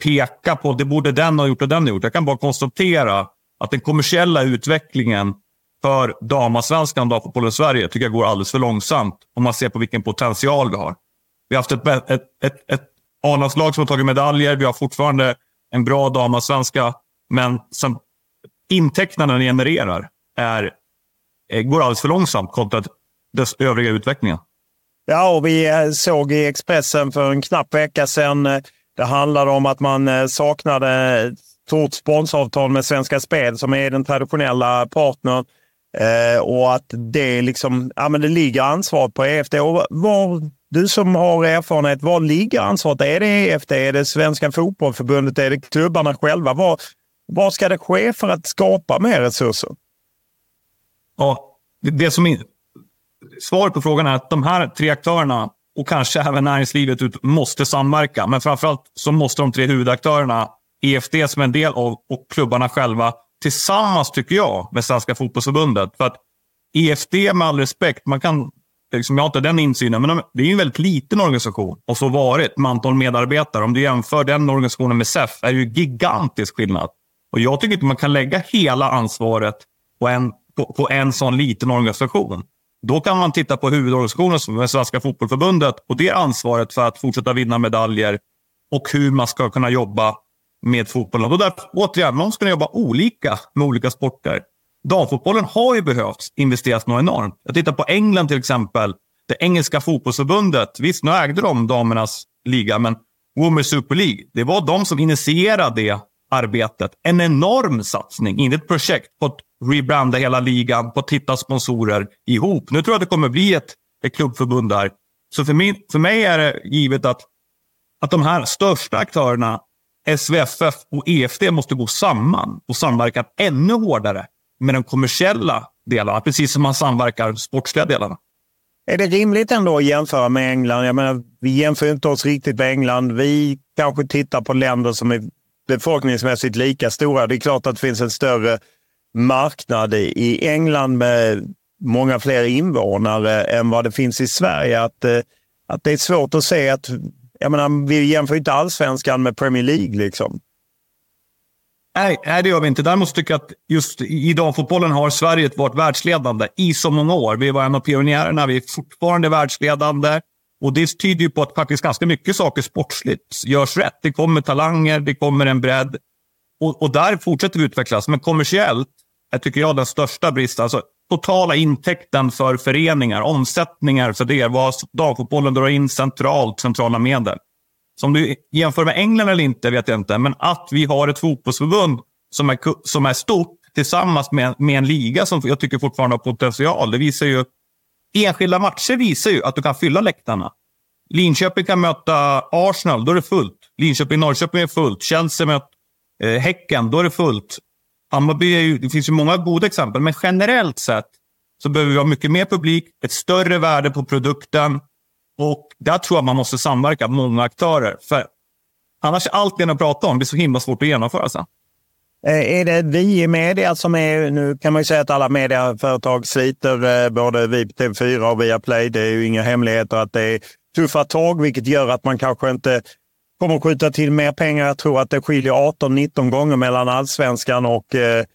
peka på det borde den ha gjort och den ha gjort. Jag kan bara konstatera att den kommersiella utvecklingen för damallsvenskan och damfotbollen i Sverige tycker jag går alldeles för långsamt om man ser på vilken potential vi har. Vi har haft ett, ett, ett, ett A-landslag som har tagit medaljer. Vi har fortfarande en bra damallsvenska, men som intäkterna den genererar är, eh, går alldeles för långsamt kontra dess övriga utvecklingen. Ja, och vi eh, såg i Expressen för en knapp vecka sedan eh, det handlade om att man eh, saknade ett stort sponsoravtal med Svenska Spel som är den traditionella partnern. Eh, och att det, liksom, ja, men det ligger ansvar på EFD. Och var, du som har erfarenhet, var ligger ansvaret? Är det EFD? Är det Svenska Fotbollförbundet? Är det klubbarna själva? Var, vad ska det ske för att skapa mer resurser? Ja, det som är, svaret på frågan är att de här tre aktörerna och kanske även näringslivet ut måste samverka. Men framförallt så måste de tre huvudaktörerna, EFD som en del av och klubbarna själva, tillsammans tycker jag med Svenska fotbollsförbundet. För att EFD med all respekt, man kan, liksom, jag har inte den insynen, men det är en väldigt liten organisation och så varit med antal medarbetare. Om du jämför den organisationen med SEF är det ju gigantisk skillnad. Och jag tycker inte man kan lägga hela ansvaret på en, på, på en sån liten organisation. Då kan man titta på huvudorganisationen som är Svenska fotbollförbundet och det ansvaret för att fortsätta vinna medaljer och hur man ska kunna jobba med fotbollen. Och där, återigen, man ska kunna jobba olika med olika sporter. Damfotbollen har ju behövt investeras något enormt. Jag tittar på England till exempel. Det engelska fotbollsförbundet. Visst, nu ägde de damernas liga, men Women's Super League. Det var de som initierade det arbetet. En enorm satsning, inte ett projekt, på att rebranda hela ligan, på att hitta sponsorer ihop. Nu tror jag att det kommer bli ett, ett klubbförbund där. Så för mig, för mig är det givet att, att de här största aktörerna, SVFF och EFD, måste gå samman och samverka ännu hårdare med de kommersiella delarna, precis som man samverkar sportsliga delarna. Är det rimligt ändå att jämföra med England? Jag menar, vi jämför inte oss riktigt med England. Vi kanske tittar på länder som är befolkningsmässigt lika stora. Det är klart att det finns en större marknad i England med många fler invånare än vad det finns i Sverige. Att, eh, att det är svårt att se att, jag menar, vi jämför inte allsvenskan med Premier League liksom. Nej, nej, det gör vi inte. Däremot tycker jag att just i damfotbollen har Sverige varit världsledande i så många år. Vi var en av pionjärerna. Vi är fortfarande världsledande. Och Det tyder ju på att faktiskt ganska mycket saker sportsligt görs rätt. Det kommer talanger, det kommer en bredd. Och, och där fortsätter vi utvecklas. Men kommersiellt är, tycker jag, den största bristen. Alltså, totala intäkten för föreningar, omsättningar för det, vad damfotbollen drar in centralt, centrala medel. Som du jämför med England eller inte vet jag inte, men att vi har ett fotbollsförbund som är, som är stort tillsammans med, med en liga som jag tycker fortfarande har potential. Det visar ju, enskilda matcher visar ju att du kan fylla läktarna. Linköping kan möta Arsenal, då är det fullt. Linköping-Norrköping är fullt. Chelsea möter eh, Häcken, då är det fullt. Hammarby är ju, det finns ju många goda exempel, men generellt sett så behöver vi ha mycket mer publik, ett större värde på produkten och där tror jag man måste samverka, många aktörer. För annars är allt det ni pratar om blir så himla svårt att genomföra sen. Eh, är det vi i media som är... Nu kan man ju säga att alla mediaföretag sliter, eh, både vi på TV4 och Viaplay. Det är ju inga hemligheter att det är tuffa tag, vilket gör att man kanske inte kommer att skjuta till mer pengar. Jag tror att det skiljer 18-19 gånger mellan allsvenskan och eh,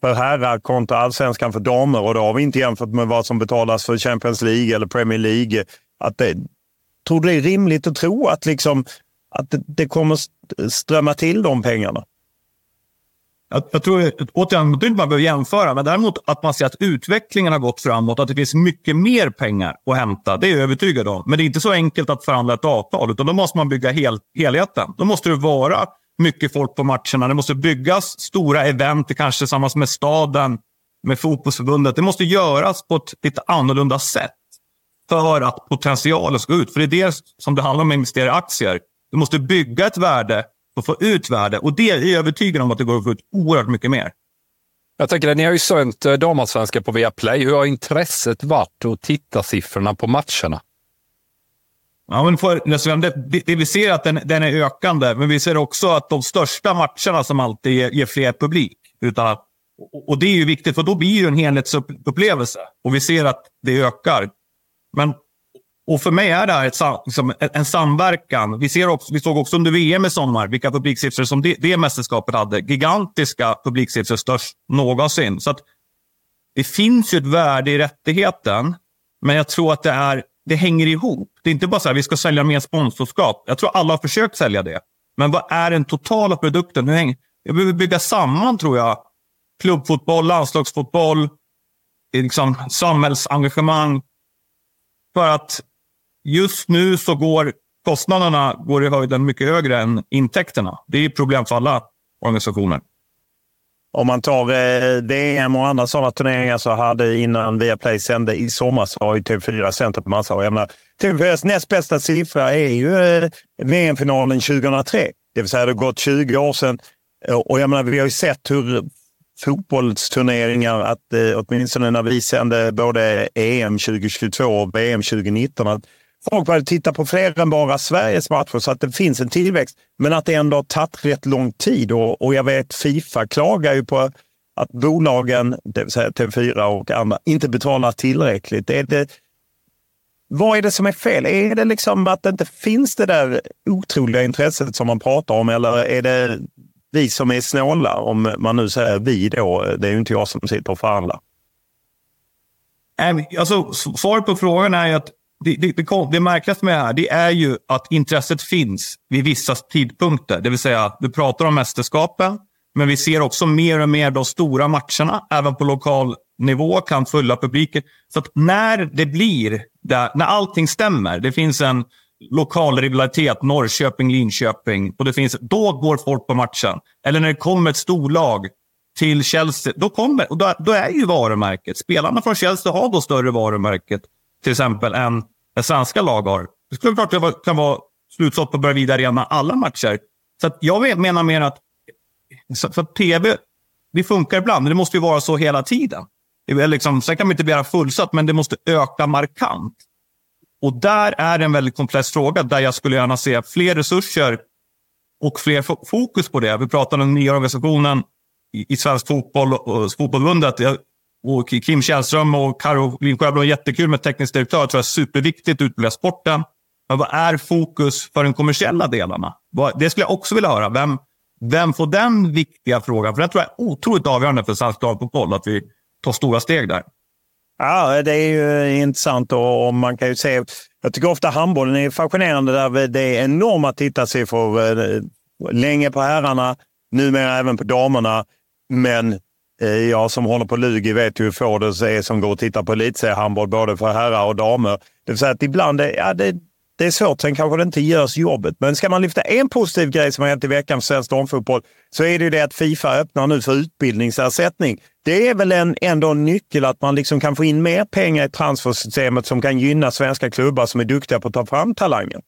för herrar kontra allsvenskan för damer. Och då har vi inte jämfört med vad som betalas för Champions League eller Premier League. Att det, tror du det är rimligt att tro att, liksom, att det, det kommer strömma till de pengarna? Jag, jag tror, återigen, jag tror inte man behöver jämföra, men däremot att man ser att utvecklingen har gått framåt, att det finns mycket mer pengar att hämta. Det är jag övertygad om. Men det är inte så enkelt att förhandla ett avtal, utan då måste man bygga hel, helheten. Då måste det vara mycket folk på matcherna. Det måste byggas stora event, kanske tillsammans med staden, med fotbollsförbundet. Det måste göras på ett lite annorlunda sätt för att potentialen ska ut. För det är det som det handlar om att investera i aktier. Du måste bygga ett värde och få ut värde. Och det är jag övertygad om att det går att få ut oerhört mycket mer. Jag tänker ni har ju sänt eh, damallsvenskan på Viaplay. Hur har intresset varit och tittarsiffrorna på matcherna? Ja, men för, det, det, vi ser att den, den, är ökande, men vi ser också att de största matcherna som alltid ger, ger fler publik. Utan och, och det är ju viktigt, för då blir det en helhetsupplevelse. Och vi ser att det ökar. Men och för mig är det här ett, liksom, en samverkan. Vi, ser också, vi såg också under VM i sommar vilka publiksiffror som det, det mästerskapet hade. Gigantiska publiksiffror, störst någonsin. Så att det finns ju ett värde i rättigheten, men jag tror att det, är, det hänger ihop. Det är inte bara så här, vi ska sälja mer sponsorskap. Jag tror alla har försökt sälja det. Men vad är den totala produkten? Hur hänger, jag behöver bygga samman, tror jag, klubbfotboll, landslagsfotboll, liksom, samhällsengagemang. För att just nu så går kostnaderna går i höjden mycket högre än intäkterna. Det är problem för alla organisationer. Om man tar eh, VM och andra sådana turneringar så hade innan Viaplay sände i somras så har ju TV4 sänt på massa. Jag menar, TV4s näst bästa siffra är ju eh, VM-finalen 2003. Det vill säga det har gått 20 år sedan. Och jag menar, vi har ju sett hur fotbollsturneringar, att eh, åtminstone när vi sände både EM 2022 och VM 2019, att folk börjar titta på fler än bara Sveriges matcher så att det finns en tillväxt. Men att det ändå har tagit rätt lång tid och, och jag vet Fifa klagar ju på att bolagen, det vill säga TV4 och andra, inte betalar tillräckligt. Är det, vad är det som är fel? Är det liksom att det inte finns det där otroliga intresset som man pratar om eller är det vi som är snåla? Om man nu säger vi då, det är ju inte jag som sitter och förhandlar. Alltså, svaret på frågan är ju att det, det, det, det märkligaste med det här det är ju att intresset finns vid vissa tidpunkter. Det vill säga, vi pratar om mästerskapen, men vi ser också mer och mer de stora matcherna, även på lokal nivå, kan fulla publiken. Så att när det blir, där, när allting stämmer, det finns en lokal rivalitet, Norrköping, Linköping, och det finns, då går folk på matchen. Eller när det kommer ett storlag till Chelsea, då, kommer, och då, då är ju varumärket. Spelarna från Chelsea har då större varumärket, till exempel, än det svenska lag har. Det skulle klart det kan vara slutsålt på Bravida Arena alla matcher. Så jag menar mer att för tv, det funkar ibland, men det måste ju vara så hela tiden. Det liksom, sen kan man inte begära fullsatt, men det måste öka markant. Och där är det en väldigt komplex fråga där jag skulle gärna se fler resurser och fler fokus på det. Vi pratade om den nya organisationen i, i svensk fotboll och fotbollförbundet. Och Kim Källström och Caroline Sjöblom, jättekul med teknisk direktör. Jag tror det är superviktigt att utbilda sporten. Men vad är fokus för de kommersiella delarna? Det skulle jag också vilja höra. Vem, vem får den viktiga frågan? För det tror jag är otroligt avgörande för svensk damfotboll, att vi tar stora steg där. Ja, det är ju intressant och man kan ju se. Jag tycker ofta handbollen är fascinerande där det är enorma tittarsiffror. Eh, länge på herrarna, numera även på damerna. Men Eh, jag som håller på Lugi vet ju hur få det är som går och tittar på elitseriehandboll både för herrar och damer. Det vill säga att ibland, är, ja, det, det är svårt. Sen kanske det inte görs jobbet. Men ska man lyfta en positiv grej som har hänt i veckan för svensk damfotboll så är det ju det att Fifa öppnar nu för utbildningsersättning. Det är väl en, ändå en nyckel att man liksom kan få in mer pengar i transfersystemet som kan gynna svenska klubbar som är duktiga på att ta fram talanger.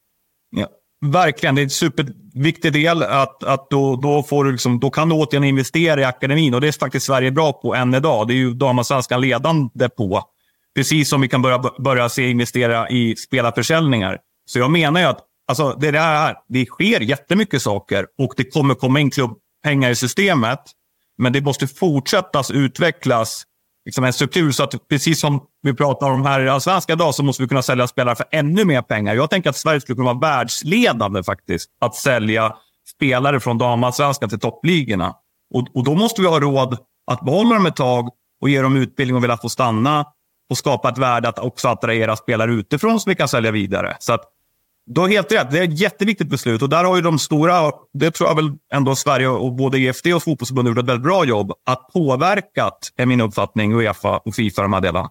Ja, verkligen, det är en superviktig del. att, att då, då, får du liksom, då kan du återigen investera i akademin och det är faktiskt Sverige bra på än idag. Det är ju damallsvenskan ledande på. Precis som vi kan börja, börja se investera i spelarförsäljningar. Så jag menar ju att alltså, det, där, det sker jättemycket saker och det kommer komma in klubbpengar i systemet. Men det måste fortsättas utvecklas liksom en struktur så att precis som vi pratar om här i Allsvenskan idag så måste vi kunna sälja spelare för ännu mer pengar. Jag tänker att Sverige skulle kunna vara världsledande faktiskt att sälja spelare från damallsvenskan till toppligorna. Och, och då måste vi ha råd att behålla dem ett tag och ge dem utbildning och vilja få stanna och skapa ett värde att också attrahera spelare utifrån som vi kan sälja vidare. Så att du har helt rätt. Det är ett jätteviktigt beslut och där har ju de stora, det tror jag väl ändå Sverige och både EFD och fotbollsförbundet gjort ett väldigt bra jobb att påverkat, är min uppfattning, Uefa och Fifa de här delarna.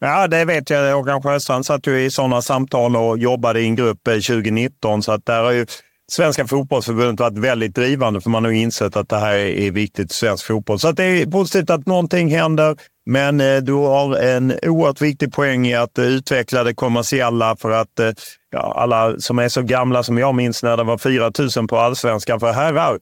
Ja, det vet jag. Håkan Sjöstrand satt ju i sådana samtal och jobbade i en grupp eh, 2019. Så att där har ju Svenska fotbollsförbundet varit väldigt drivande för man har insett att det här är viktigt för svensk fotboll. Så det är positivt att någonting händer. Men eh, du har en oerhört viktig poäng i att eh, utveckla det kommersiella för att eh, ja, alla som är så gamla som jag minns när det var 4 000 på allsvenskan för herrar.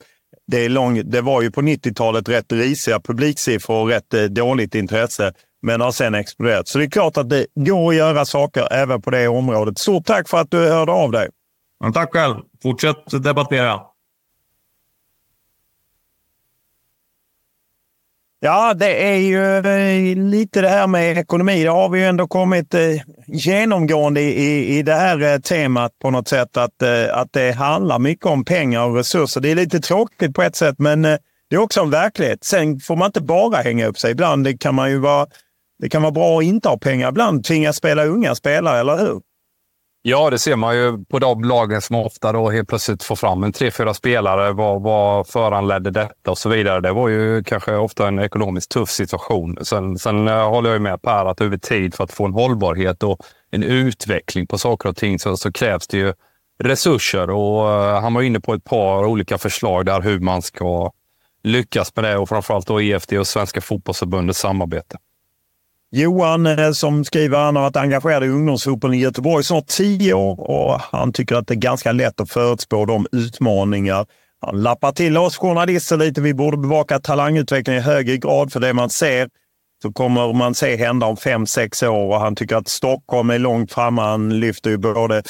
Det, är lång, det var ju på 90-talet rätt risiga publiksiffror och rätt eh, dåligt intresse, men har sen exploderat. Så det är klart att det går att göra saker även på det området. Stort tack för att du hörde av dig. Men tack själv. Fortsätt debattera. Ja, det är ju eh, lite det här med ekonomi. Det har vi ju ändå kommit eh, genomgående i, i det här eh, temat på något sätt. Att, att det handlar mycket om pengar och resurser. Det är lite tråkigt på ett sätt, men det är också en verklighet. Sen får man inte bara hänga upp sig. Ibland kan man ju vara, det kan vara bra att inte ha pengar. Ibland tvingas spela unga spelare, eller hur? Ja, det ser man ju på de lagen som ofta då helt plötsligt får fram en tre, fyra spelare. Vad, vad föranledde detta och så vidare. Det var ju kanske ofta en ekonomiskt tuff situation. Sen, sen eh, håller jag ju med Per att över tid för att få en hållbarhet och en utveckling på saker och ting så, så krävs det ju resurser. Och uh, Han var inne på ett par olika förslag där hur man ska lyckas med det och framförallt då EFD och Svenska fotbollsförbundets samarbete. Johan eh, som skriver han har varit engagerad i ungdomsfotbollen i Göteborg snart tio år och han tycker att det är ganska lätt att förutspå de utmaningar. Han lappar till oss journalister lite. Vi borde bevaka talangutveckling i högre grad för det man ser så kommer man se hända om fem, sex år och han tycker att Stockholm är långt framme. Han lyfter ju både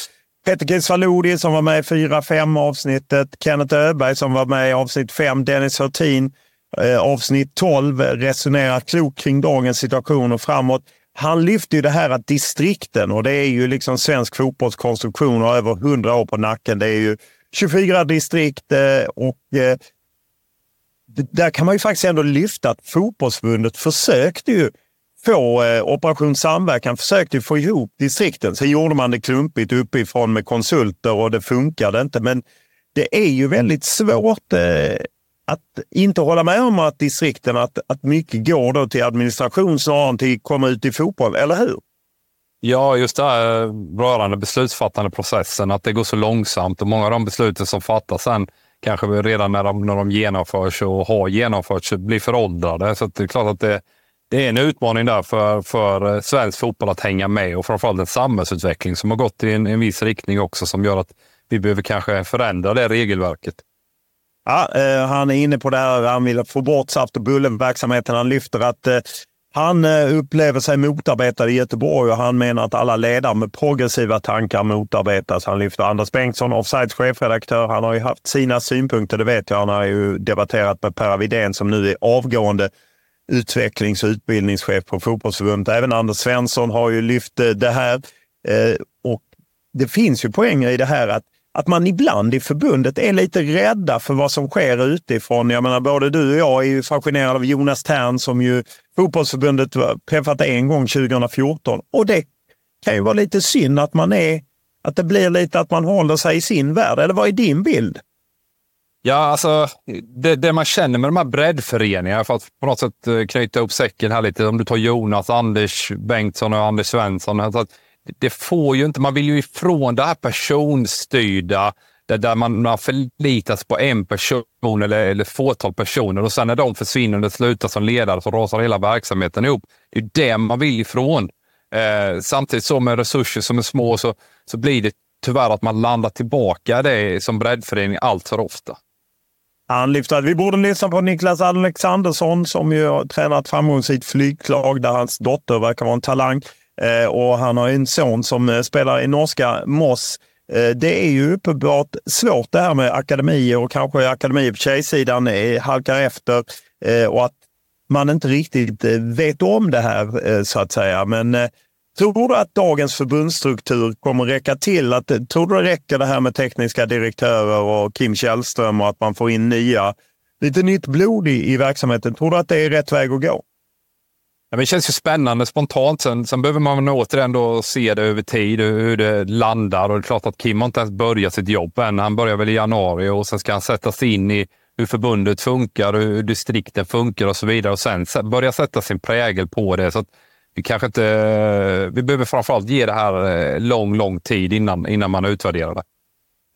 Peter Kisvalodi som var med i fyra, fem avsnittet, Kenneth Öberg som var med i avsnitt fem, Dennis Hurtin Eh, avsnitt 12, eh, resonerar klokt kring dagens situation och framåt. Han lyfter ju det här att distrikten, och det är ju liksom svensk fotbollskonstruktion och över 100 år på nacken. Det är ju 24 distrikt eh, och där kan man ju faktiskt ändå lyfta att fotbollsförbundet försökte ju få Operation Samverkan, försökte få ihop distrikten. Sen gjorde man det klumpigt uppifrån med konsulter och det funkade inte. Men det är ju väldigt svårt att inte hålla med om att distrikten, att, att mycket går då till administration snarare än till att komma ut i fotboll, eller hur? Ja, just det här eh, rörande beslutsfattande processen, att det går så långsamt och många av de besluten som fattas sen kanske redan när de, när de genomförs och har genomförts blir föråldrade. Så det är klart att det, det är en utmaning där för, för eh, svensk fotboll att hänga med och framförallt en samhällsutveckling som har gått i en, en viss riktning också som gör att vi behöver kanske förändra det regelverket. Ja, eh, han är inne på det här. Han vill få bort saft och bullen-verksamheten. Han lyfter att eh, han eh, upplever sig motarbetad i Göteborg och han menar att alla ledare med progressiva tankar motarbetas. Han lyfter Anders Bengtsson, Offsides chefredaktör. Han har ju haft sina synpunkter, det vet jag. Han har ju debatterat med Per Widén som nu är avgående utvecklings och utbildningschef på fotbollsförbundet. Även Anders Svensson har ju lyft eh, det här. Eh, och det finns ju poänger i det här att att man ibland i förbundet är lite rädda för vad som sker utifrån. Jag menar, både du och jag är ju fascinerade av Jonas Tern som ju fotbollsförbundet träffat en gång 2014. Och det kan ju vara lite synd att man är att det blir lite att man håller sig i sin värld. Eller vad är din bild? Ja, alltså det, det, man känner med de här breddföreningarna, för att på något sätt eh, knyta upp säcken här lite. Om du tar Jonas, Anders Bengtsson och Anders Svensson. Alltså det får ju inte, man vill ju ifrån det här personstyrda, där, där man, man förlitas på en person eller, eller fåtal personer och sen när de försvinner och slutar som ledare så rasar hela verksamheten ihop. Det är det man vill ifrån. Eh, samtidigt som med resurser som är små så, så blir det tyvärr att man landar tillbaka det som breddförening allt för ofta. Han lyfter att vi borde lyssna på Niklas Alexandersson som ju har tränat framgångsrikt flyglag där hans dotter verkar vara en talang. Eh, och han har en son som eh, spelar i norska Moss. Eh, det är ju uppenbart svårt det här med akademier och kanske akademier på tjejsidan halkar efter och att man inte riktigt vet om det här så att säga. Men tror du att dagens förbundsstruktur kommer räcka till? Att, tror du det räcker det här med tekniska direktörer och Kim Källström och att man får in nya, lite nytt blod i, i verksamheten? Tror du att det är rätt väg att gå? Ja, det känns ju spännande spontant. Sen, sen behöver man återigen då se det över tid, hur det landar. Och det är klart att Kim har inte ens börjat sitt jobb än. Han börjar väl i januari och sen ska han sätta sig in i hur förbundet funkar, hur distrikten funkar och så vidare. Och sen börja sätta sin prägel på det. Så vi kanske inte... Eh, vi behöver framförallt ge det här eh, lång, lång tid innan, innan man utvärderar det.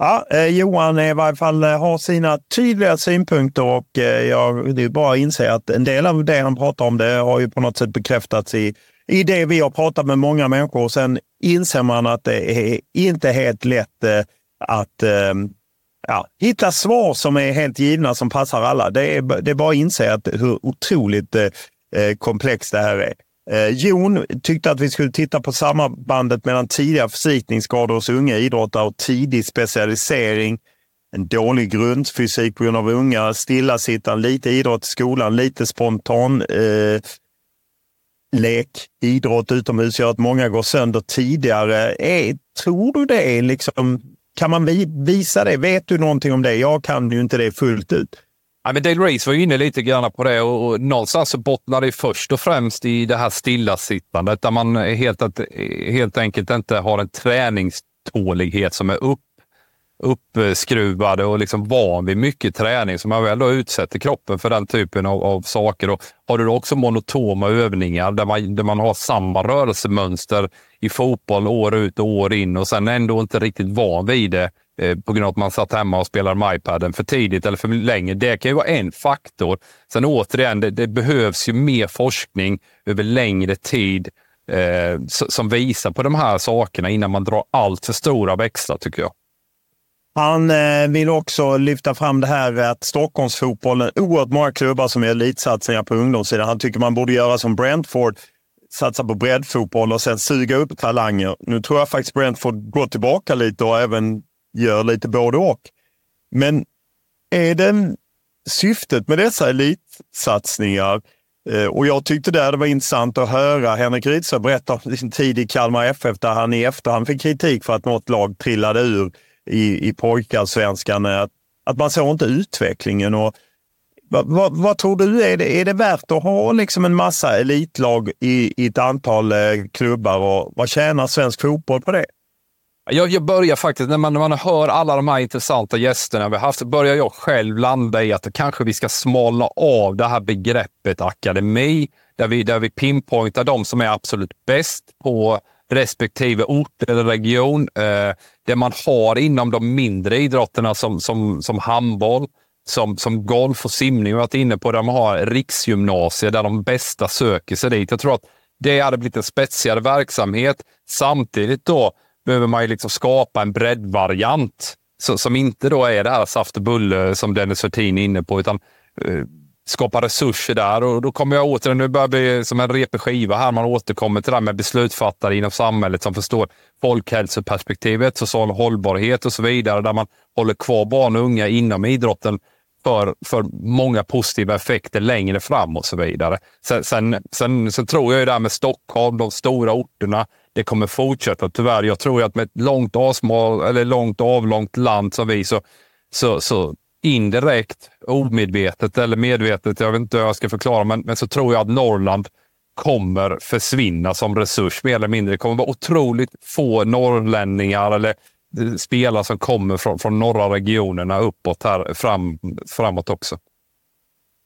Ja, eh, Johan i varje fall eh, har sina tydliga synpunkter och eh, jag, det är bara att inse att en del av det han pratar om det har ju på något sätt bekräftats i, i det vi har pratat med många människor. Och sen inser man att det är inte helt lätt eh, att eh, ja, hitta svar som är helt givna, som passar alla. Det är, det är bara att inse att hur otroligt eh, eh komplext det här är. Eh, Jon tyckte att vi skulle titta på sambandet mellan tidiga förslitningsskador hos unga idrottare och tidig specialisering. En dålig grundfysik på grund av unga, stillasittande, lite idrott i skolan, lite spontan eh, lek, idrott utomhus gör att många går sönder tidigare. Eh, tror du det? Liksom, kan man visa det? Vet du någonting om det? Jag kan ju inte det fullt ut. Ja, men Dale Reese var ju inne lite grann på det och, och någonstans så bottnar det först och främst i det här stillasittandet där man helt, helt enkelt inte har en träningstålighet som är upp, uppskruvad och liksom van vid mycket träning. Så man väl då utsätter kroppen för den typen av, av saker. Och har du då också monotoma övningar där man, där man har samma rörelsemönster i fotboll år ut och år in och sen ändå inte riktigt van vid det Eh, på grund av att man satt hemma och spelade med iPaden för tidigt eller för länge. Det kan ju vara en faktor. Sen återigen, det, det behövs ju mer forskning över längre tid eh, som visar på de här sakerna innan man drar allt för stora växlar, tycker jag. Han eh, vill också lyfta fram det här att Stockholmsfotbollen, oerhört många klubbar som gör elitsatsningar på ungdomssidan. Han tycker man borde göra som Brentford, satsa på breddfotboll och sen suga upp talanger. Nu tror jag faktiskt Brentford går tillbaka lite och även gör lite både och. Men är det syftet med dessa elitsatsningar? Eh, och jag tyckte det var intressant att höra Henrik Rydström berätta om sin tid i Kalmar FF där han i efterhand fick kritik för att något lag trillade ur i, i pojkarsvenskan. Att, att man såg inte utvecklingen. Och, vad, vad, vad, tror du? Är det, är det värt att ha liksom en massa elitlag i, i ett antal eh, klubbar? Och vad tjänar svensk fotboll på det? Jag, jag börjar faktiskt, när man, när man hör alla de här intressanta gästerna vi haft, så börjar jag själv landa i att kanske vi ska smalna av det här begreppet akademi, där vi, där vi pinpointar de som är absolut bäst på respektive ort eller region. Eh, det man har inom de mindre idrotterna som, som, som handboll, som, som golf och simning, varit inne på, där man har riksgymnasier där de bästa söker sig dit. Jag tror att det hade blivit en spetsigare verksamhet. Samtidigt då behöver man ju liksom skapa en breddvariant så, som inte då är det här saft och bulle som Dennis Hurtin är inne på, utan eh, skapa resurser där. Och då kommer jag återigen, nu börjar det bli som en repig skiva här, man återkommer till det här med beslutsfattare inom samhället som förstår folkhälsoperspektivet, social hållbarhet och så vidare, där man håller kvar barn och unga inom idrotten för, för många positiva effekter längre fram och så vidare. Sen, sen, sen, sen tror jag ju det här med Stockholm, de stora orterna, det kommer fortsätta tyvärr. Jag tror att med ett långt, avsmal, eller långt avlångt land som vi så, så, så indirekt, omedvetet eller medvetet, jag vet inte hur jag ska förklara, men, men så tror jag att Norrland kommer försvinna som resurs mer eller mindre. Det kommer vara otroligt få norrlänningar eller eh, spelare som kommer från, från norra regionerna uppåt här fram, framåt också.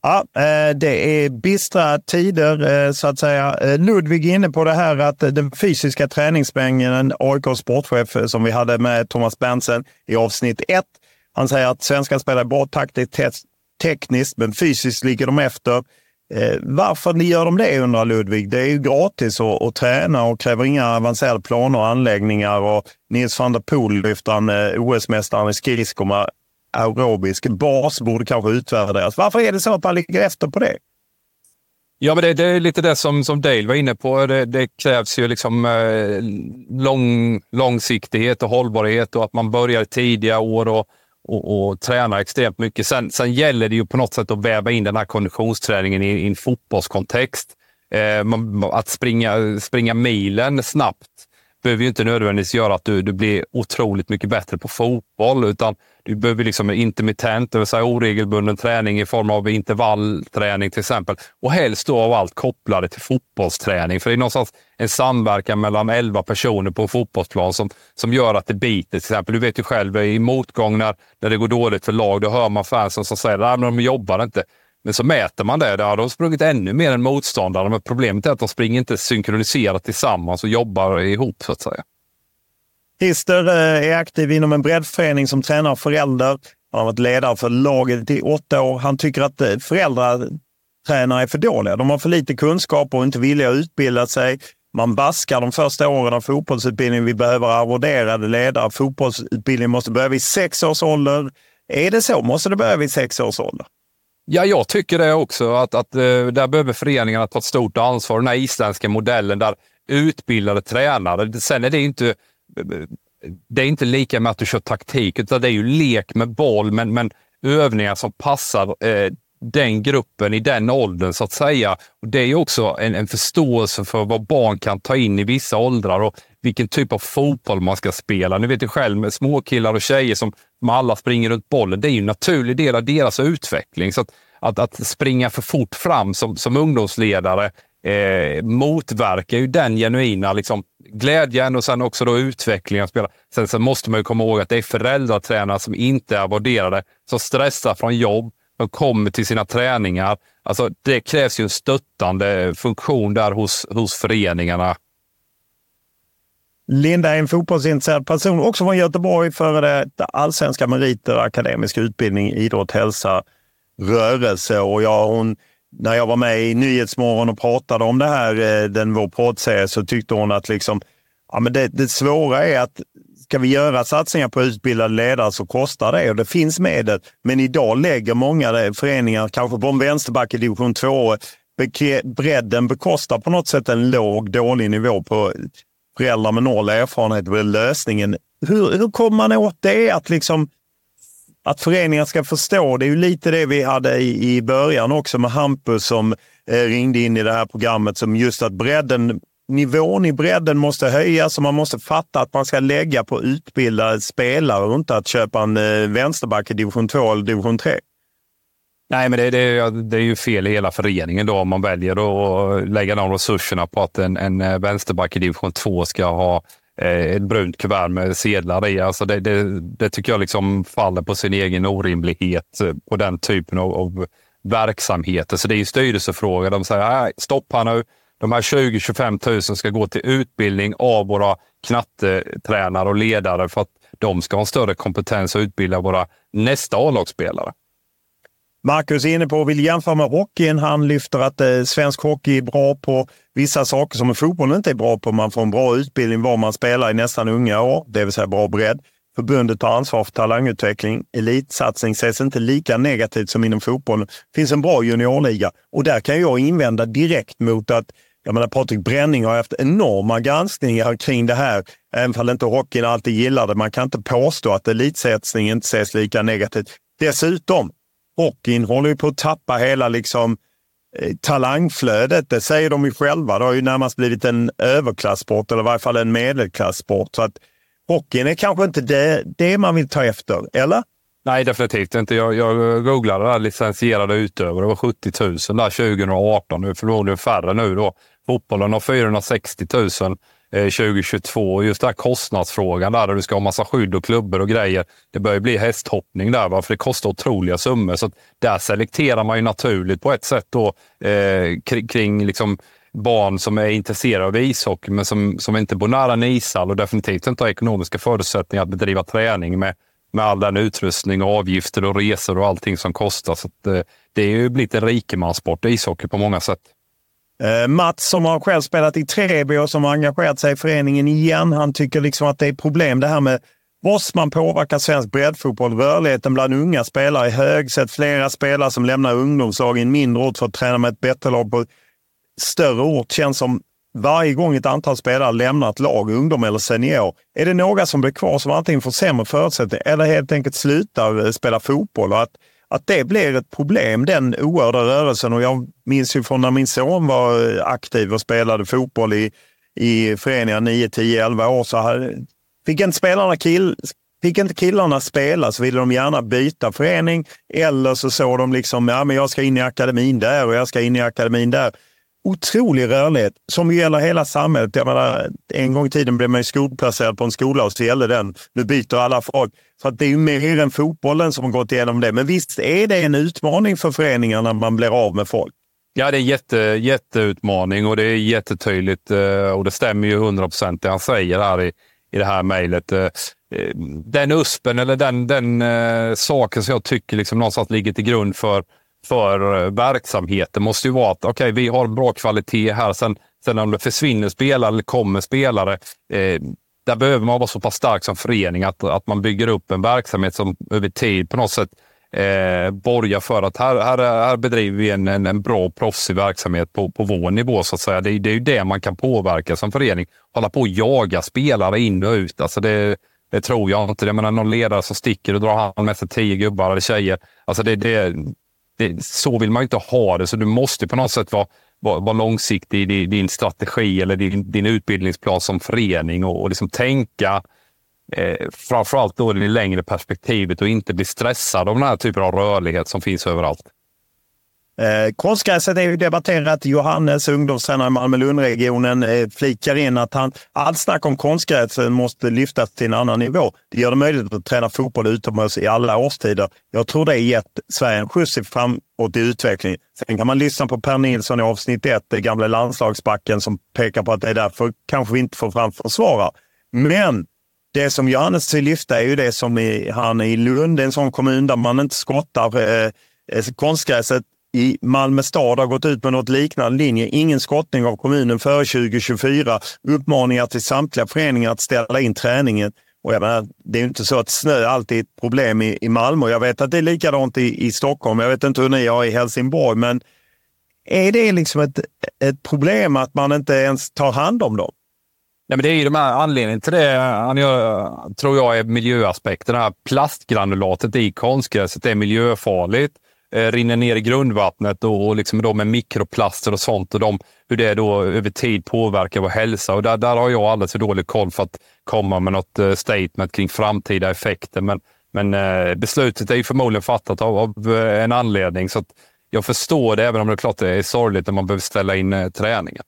Ja, eh, det är bistra tider eh, så att säga. Eh, Ludvig är inne på det här att den fysiska träningsmängden, AIK sportchef som vi hade med Thomas Berntsen i avsnitt 1. Han säger att svenska spelar bra taktiskt, tekniskt, men fysiskt ligger de efter. Varför gör de det undrar Ludvig? Det är ju gratis att, att träna och kräver inga avancerade planer och anläggningar. Och Nils van der Poel lyfter han OS-mästaren i skridskor aerobisk bas borde kanske utvärderas. Varför är det så att man ligger efter på det? Ja, men det, det, är lite det som, som Dale var inne på. Det, det krävs ju liksom eh, lång, långsiktighet och hållbarhet och att man börjar tidiga år och, och, och tränar extremt mycket. Sen, sen gäller det ju på något sätt att väva in den här konditionsträningen i, i en fotbollskontext. Eh, man, att springa, springa milen snabbt behöver ju inte nödvändigtvis göra att du, du blir otroligt mycket bättre på fotboll, utan du behöver liksom intermittent, det vill säga oregelbunden träning i form av intervallträning till exempel. Och helst då av allt kopplade till fotbollsträning. För det är någonstans en samverkan mellan elva personer på en fotbollsplan som, som gör att det biter. Till exempel, du vet ju själv i motgång när, när det går dåligt för lag, då hör man fansen som säger att de jobbar inte. Men så mäter man det. Där. De har sprungit ännu mer än motståndarna. Men problemet är att de springer inte synkroniserat tillsammans och jobbar ihop så att säga. Christer eh, är aktiv inom en breddförening som tränar föräldrar. Han har varit ledare för laget i åtta år. Han tycker att eh, föräldratränare är för dåliga. De har för lite kunskap och inte vilja att utbilda sig. Man baskar de första åren av fotbollsutbildningen. Vi behöver arvoderade ledare. Fotbollsutbildningen måste börja vid sex års ålder. Är det så? Måste det börja vid sex års ålder? Ja, jag tycker det också. Att, att eh, där behöver föreningarna ta ett stort ansvar. Den här isländska modellen där utbildade tränare, sen är det inte det är inte lika med att du kör taktik, utan det är ju lek med boll, men, men övningar som passar eh, den gruppen i den åldern så att säga. Och det är också en, en förståelse för vad barn kan ta in i vissa åldrar och vilken typ av fotboll man ska spela. Ni vet ju själv med småkillar och tjejer som, som alla springer runt bollen. Det är ju en naturlig del av deras utveckling. Så att, att, att springa för fort fram som, som ungdomsledare eh, motverkar ju den genuina liksom, glädjen och sen också då utvecklingen av spelare. Sen, sen måste man ju komma ihåg att det är föräldratränare som inte är värderade, som stressar från jobb, som kommer till sina träningar. Alltså, det krävs ju en stöttande funktion där hos, hos föreningarna. Linda är en fotbollsintresserad person, också från Göteborg, före det allsvenska meriter, akademisk utbildning, idrott, hälsa, rörelse. Och jag, hon när jag var med i Nyhetsmorgon och pratade om det här, eh, den vår poddserie, så tyckte hon att liksom, ja, men det, det svåra är att ska vi göra satsningar på utbildade ledare så kostar det och det finns medel. Men idag lägger många föreningar, kanske på en vänsterback i division 2, bredden bekostar på något sätt en låg, dålig nivå på föräldrar med noll erfarenhet blir lösningen. Hur, hur kommer man åt det? Att, liksom, att föreningar ska förstå. Det är ju lite det vi hade i, i början också med Hampus som eh, ringde in i det här programmet. Som just att bredden, nivån i bredden måste höjas och man måste fatta att man ska lägga på utbildade spelare och inte att köpa en eh, vänsterback i division 2 eller division 3. Nej, men det, det, det, är ju fel i hela föreningen då om man väljer att lägga de resurserna på att en, en eh, vänsterback i division 2 ska ha eh, ett brunt kuvert med sedlar i. Alltså det, det, det, tycker jag liksom faller på sin egen orimlighet eh, på den typen av, av verksamheter. Så det är en styrelsefråga. De säger stopp här nu. De här 20-25 000 ska gå till utbildning av våra knattetränare och ledare för att de ska ha en större kompetens och utbilda våra nästa A-lagsspelare. Marcus är inne på och vill jämföra med hockeyn. Han lyfter att eh, svensk hockey är bra på vissa saker som fotbollen inte är bra på. Man får en bra utbildning var man spelar i nästan unga år, det vill säga bra bredd. Förbundet tar ansvar för talangutveckling. Elitsatsning ses inte lika negativt som inom fotbollen. Det finns en bra juniorliga och där kan jag invända direkt mot att jag menar, Patrik Bränning har haft enorma granskningar kring det här, även om inte hockeyn alltid gillar det. Man kan inte påstå att elitsatsning inte ses lika negativt. Dessutom, hockeyn håller ju på att tappa hela liksom, eh, talangflödet. Det säger de ju själva. Det har ju närmast blivit en överklassport eller i varje fall en medelklassport. Så att hockeyn är kanske inte det, det man vill ta efter, eller? Nej, definitivt inte. Jag, jag googlade där, licensierade utövare. Det var 70 000 där 2018. Nu är förmodligen färre nu då. Fotbollen har 460 000 Eh, 2022. Just den här kostnadsfrågan där, där du ska ha massa skydd och klubbor och grejer. Det börjar bli hästhoppning där, va? för det kostar otroliga summor. Så där selekterar man ju naturligt på ett sätt då, eh, kring, kring liksom barn som är intresserade av ishockey, men som, som inte bor nära en ishall och definitivt inte har ekonomiska förutsättningar att bedriva träning med, med all den utrustning och avgifter och resor och allting som kostar. Så att, eh, det är ju blivit en rikemanssport, ishockey på många sätt. Eh, Mats som har själv spelat i Treby och som har engagerat sig i föreningen igen. Han tycker liksom att det är problem det här med Måste man påverka svensk breddfotboll? Rörligheten bland unga spelare är hög. Sett flera spelare som lämnar ungdomslag i en mindre ort för att träna med ett bättre lag på större ort. Känns som varje gång ett antal spelare lämnar ett lag, ungdom eller senior, är det några som blir kvar som antingen får sämre förutsättningar eller helt enkelt slutar eh, spela fotboll. Och att att det blir ett problem, den oerhörda rörelsen. Och jag minns ju från när min son var eh, aktiv och spelade fotboll i, i föreningar 9, 10, 11 år. Så här, fick, inte spelarna kill, fick inte killarna spela så ville de gärna byta förening. Eller så såg de liksom, ja men jag ska in i akademin där och jag ska in i akademin där otrolig rörlighet som gäller hela samhället. Jag menar, en gång i tiden blev man ju skolplacerad på en skola och så gällde den. Nu byter alla folk. Så att det är ju mer än fotbollen som har gått igenom det. Men visst är det en utmaning för föreningarna när man blir av med folk? Ja, det är en jätte, jätteutmaning och det är jättetydligt eh, och det stämmer ju 100 procent det han säger här i, i det här mejlet. Eh, eh, den USPen eller den, den saken som jag tycker liksom någonstans ligger till grund för för eh, verksamheten måste ju vara att okay, vi har bra kvalitet här. Sen, sen om det försvinner spelare eller kommer spelare, eh, där behöver man vara så pass stark som förening att, att man bygger upp en verksamhet som över tid på något sätt eh, borgar för att här, här, här bedriver vi en, en, en bra proffsig verksamhet på, på vår nivå. så att säga. Det, det är ju det man kan påverka som förening. Hålla på och jaga spelare in och ut. Alltså det, det tror jag inte. Jag menar, någon ledare som sticker och drar hand med sig tio gubbar eller tjejer. Alltså det, det, det, så vill man inte ha det, så du måste på något sätt vara, vara, vara långsiktig i din strategi eller din, din utbildningsplan som förening och, och liksom tänka eh, framförallt då i det längre perspektivet och inte bli stressad av den här typen av rörlighet som finns överallt. Eh, konstgräset är ju debatterat. Johannes, ungdomstränare i Malmö-Lundregionen, eh, flikar in att han, allt snack om konstgräset eh, måste lyftas till en annan nivå. Det gör det möjligt att träna fotboll utomhus i alla årstider. Jag tror det gett Sverige en skjuts framåt i utvecklingen. Sen kan man lyssna på Per Nilsson i avsnitt ett, den gamla landslagsbacken som pekar på att det är därför kanske vi inte får fram försvarare. Men det som Johannes vill lyfta är ju det som i, han i Lund, en sån kommun där man inte skottar eh, eh konstgräset i Malmö stad har gått ut med något liknande linje. Ingen skottning av kommunen före 2024. Uppmaningar till samtliga föreningar att ställa in träningen. Och jag menar, det är ju inte så att snö alltid är ett problem i, i Malmö. Jag vet att det är likadant i, i Stockholm. Jag vet inte hur ni har i Helsingborg, men är det liksom ett, ett problem att man inte ens tar hand om dem? Nej, men det är ju de här anledningen till det, jag, tror jag, är miljöaspekten. Det här plastgranulatet i konstgräset är miljöfarligt. Eh, rinner ner i grundvattnet och, och liksom då med mikroplaster och sånt och de, hur det då över tid påverkar vår hälsa. Och där, där har jag alldeles för dålig koll för att komma med något eh, statement kring framtida effekter. Men, men eh, beslutet är ju förmodligen fattat av, av eh, en anledning. Så jag förstår det, även om det är klart det är sorgligt när man behöver ställa in eh, träningen.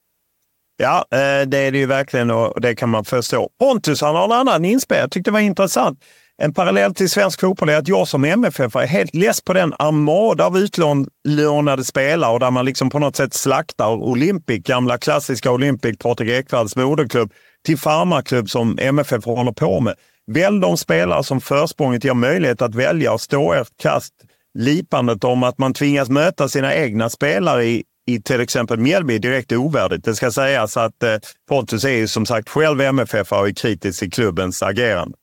Ja, eh, det är det ju verkligen och det kan man förstå. Pontus han har en annan inspel. Jag tyckte det var intressant. En parallell till svensk fotboll är att jag som MFF är helt less på den armada av utlånade spelare och där man liksom på något sätt slaktar Olympic, gamla klassiska Olympic, Patrik Ekwalls moderklubb, till farmarklubb som MFF håller på med. Välj de spelare som försprånget ger möjlighet att välja och stå ert kast lipandet om att man tvingas möta sina egna spelare i, i till exempel Mjällby är direkt ovärdigt. Det ska sägas att eh, Pontus är ju som sagt själv MFF och är kritisk till klubbens agerande.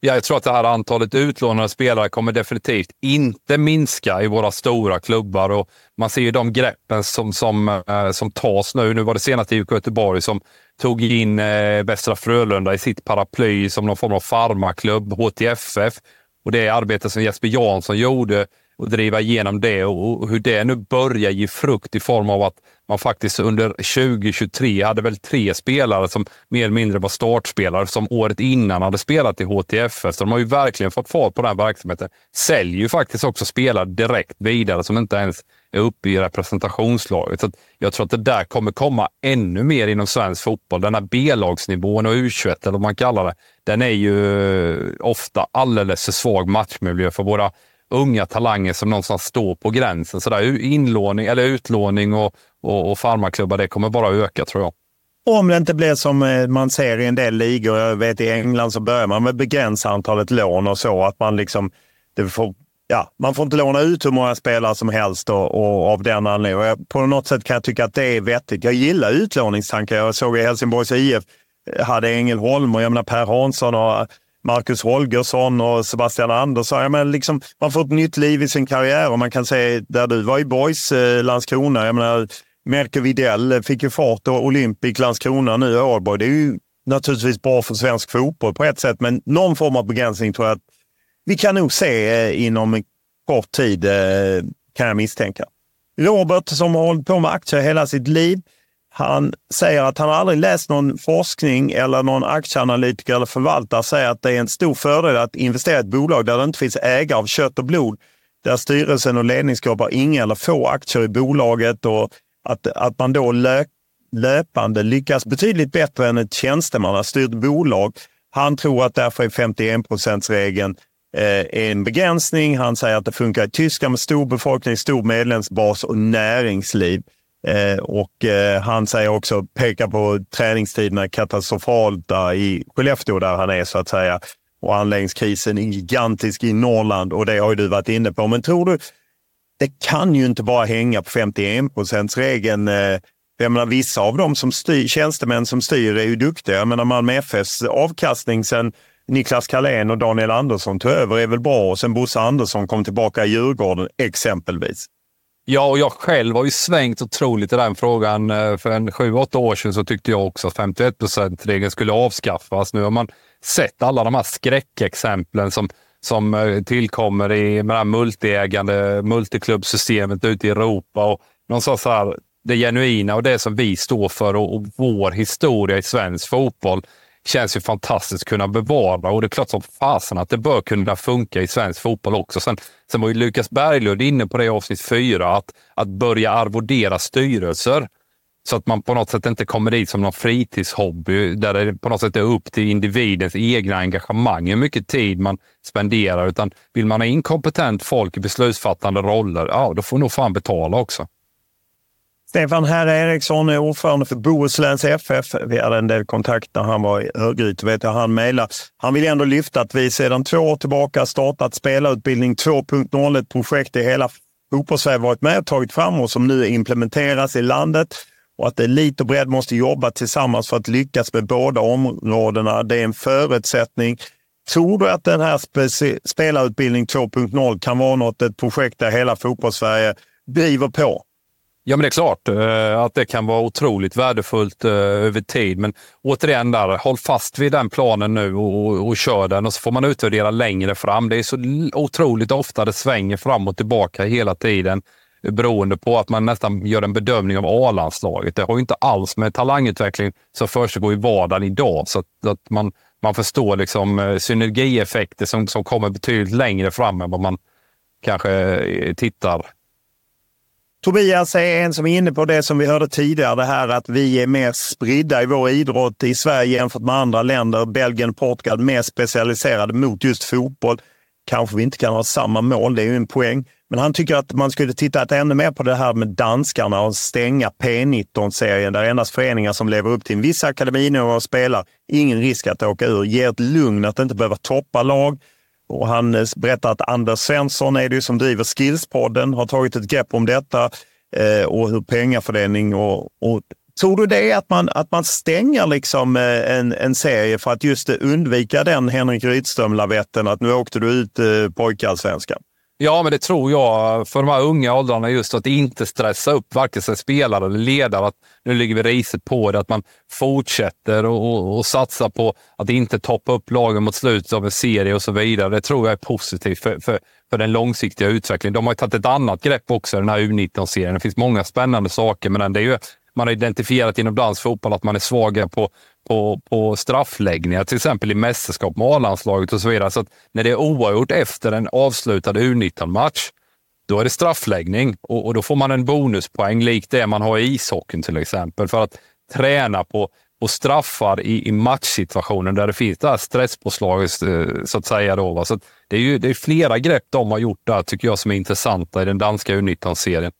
Ja, jag tror att det här antalet utlånade spelare kommer definitivt inte minska i våra stora klubbar. Och man ser ju de greppen som, som, eh, som tas nu. Nu var det senast IFK Göteborg som tog in eh, Västra Frölunda i sitt paraply som någon form av farmaklubb, HTFF. Och det arbete som Jesper Jansson gjorde och driva igenom det och hur det nu börjar ge frukt i form av att man faktiskt under 2023 hade väl tre spelare som mer eller mindre var startspelare som året innan hade spelat i HTFF. Så de har ju verkligen fått fart på den här verksamheten. Säljer ju faktiskt också spelare direkt vidare som inte ens är uppe i representationslaget. Så jag tror att det där kommer komma ännu mer inom svensk fotboll. Den här B-lagsnivån och U21 eller vad man kallar det, den är ju eh, ofta alldeles för svag matchmiljö för våra unga talanger som någonstans står på gränsen. Så där, inlåning, eller utlåning och, och, och farmaklubbar, det kommer bara öka tror jag. Om det inte blir som eh, man ser i en del ligor. Jag vet i England så börjar man med begränsa antalet lån och så. Att man liksom, det får, ja, man får inte låna ut hur många spelare som helst och, och av den anledningen. På något sätt kan jag tycka att det är vettigt. Jag gillar utlåningstankar. Jag såg i Helsingborgs IF eh, hade Ängelholm och jag menar Per Hansson och Marcus Holgersson och Sebastian Andersson. Ja, men liksom, man får ett nytt liv i sin karriär och man kan se där du var i Boys eh, Landskrona. Jag menar, Merke Widell fick ju fart och Olympic Landskrona nu i Ålborg. Det är ju naturligtvis bra för svensk fotboll på ett sätt, men någon form av begränsning tror jag att vi kan nog se eh, inom kort tid, eh, kan jag misstänka. Robert som har hållit på med aktier hela sitt liv han säger att han aldrig läst någon forskning eller någon aktieanalytiker eller förvaltare säger att det är en stor fördel att investera i ett bolag där det inte finns ägare av kött och blod. Där styrelsen och ledningsgruppen har inga eller få aktier i bolaget och att, att man då lö, löpande lyckas betydligt bättre än ett tjänstemannastyrt bolag. Han tror att därför är 51-procentsregeln eh, en begränsning. Han säger att det funkar i Tyskland med stor befolkning, stor medlemsbas och näringsliv. Eh, och eh, han säger också, pekar på träningstiderna katastrofalt där i Skellefteå där han är så att säga. Och anläggningskrisen är gigantisk i Norrland och det har ju du varit inne på. Men tror du, det kan ju inte bara hänga på 51 regeln eh, jag menar, vissa av de som styr, tjänstemän som styr är ju duktiga. Jag menar Malmö FFs avkastning sen Niklas Carlén och Daniel Andersson tog över är väl bra och sen Bosse Andersson kom tillbaka i Djurgården exempelvis. Ja, och jag själv har ju svängt otroligt i den frågan. Eh, för en sju, åtta år sedan så tyckte jag också att 51% regeln skulle avskaffas. Nu har man sett alla de här skräckexemplen som, som eh, tillkommer i med det här multiägande multiklubbsystemet ute i Europa. Och någonstans här, det genuina och det som vi står för och, och vår historia i svensk fotboll känns ju fantastiskt att kunna bevara och det är klart som fasen att det bör kunna funka i svensk fotboll också. Sen, sen var ju Lukas Berglund inne på det i avsnitt fyra, att, att börja arvodera styrelser så att man på något sätt inte kommer dit som någon fritidshobby där det på något sätt är upp till individens egna engagemang hur mycket tid man spenderar. Utan vill man ha inkompetent folk i beslutsfattande roller, ja då får nog fan betala också. Stefan Herre Eriksson är ordförande för Bohusläns FF. Vi hade en del kontakt när han var i Örgryte. Vet jag, han mejlade. Han vill ändå lyfta att vi sedan två år tillbaka startat spelarutbildning 2.0, ett projekt i hela fotbollssverige varit med och tagit fram och som nu implementeras i landet. och att elit och bredd måste jobba tillsammans för att lyckas med båda områdena. Det är en förutsättning. Tror du att den här spelarutbildning 2.0 kan vara något, ett projekt där hela fotbollssverige driver på? Ja, men det är klart eh, att det kan vara otroligt värdefullt eh, över tid. Men återigen, där, håll fast vid den planen nu och, och, och kör den och så får man utvärdera längre fram. Det är så otroligt ofta det svänger fram och tillbaka hela tiden eh, beroende på att man nästan gör en bedömning av A-landslaget. Det har ju inte alls med talangutveckling som försiggår i vardagen idag. Så att, att man, man förstår liksom eh, synergieffekter som, som kommer betydligt längre fram än vad man kanske eh, tittar Tobias är en som är inne på det som vi hörde tidigare, det här att vi är mer spridda i vår idrott i Sverige jämfört med andra länder. Belgien, Portugal mer specialiserade mot just fotboll. Kanske vi inte kan ha samma mål, det är ju en poäng. Men han tycker att man skulle titta ännu mer på det här med danskarna och stänga P19-serien där endast föreningar som lever upp till en viss akademinivå spelar. Ingen risk att åka ur. Ger ett lugn att inte behöva toppa lag. Och han berättar att Anders Svensson är det som driver Skillspodden, har tagit ett grepp om detta eh, och hur pengafördelning och, och Tror du det att man, att man stänger liksom eh, en, en serie för att just undvika den Henrik Rydström-lavetten, att nu åkte du ut eh, pojkallsvenskan? Ja, men det tror jag för de här unga åldrarna, just att inte stressa upp varken sig spelare eller ledare. Att nu ligger vi riset på det, att man fortsätter och, och, och satsa på att inte toppa upp lagen mot slutet av en serie och så vidare. Det tror jag är positivt för, för, för den långsiktiga utvecklingen. De har tagit ett annat grepp också i den här U19-serien. Det finns många spännande saker, men det är ju man har identifierat inom dansk fotboll att man är svaga på, på, på straffläggningar, till exempel i mästerskap med A-landslaget och så vidare. Så när det är oavgjort efter en avslutad U19-match, då är det straffläggning och, och, då får man en bonuspoäng likt det man har i ishockeyn till exempel för att träna på, på straffar i, i matchsituationen där det finns det här stresspåslaget eh, så att säga. Då, så det är ju det är flera grepp de har gjort där tycker jag som är intressanta i den danska U19-serien.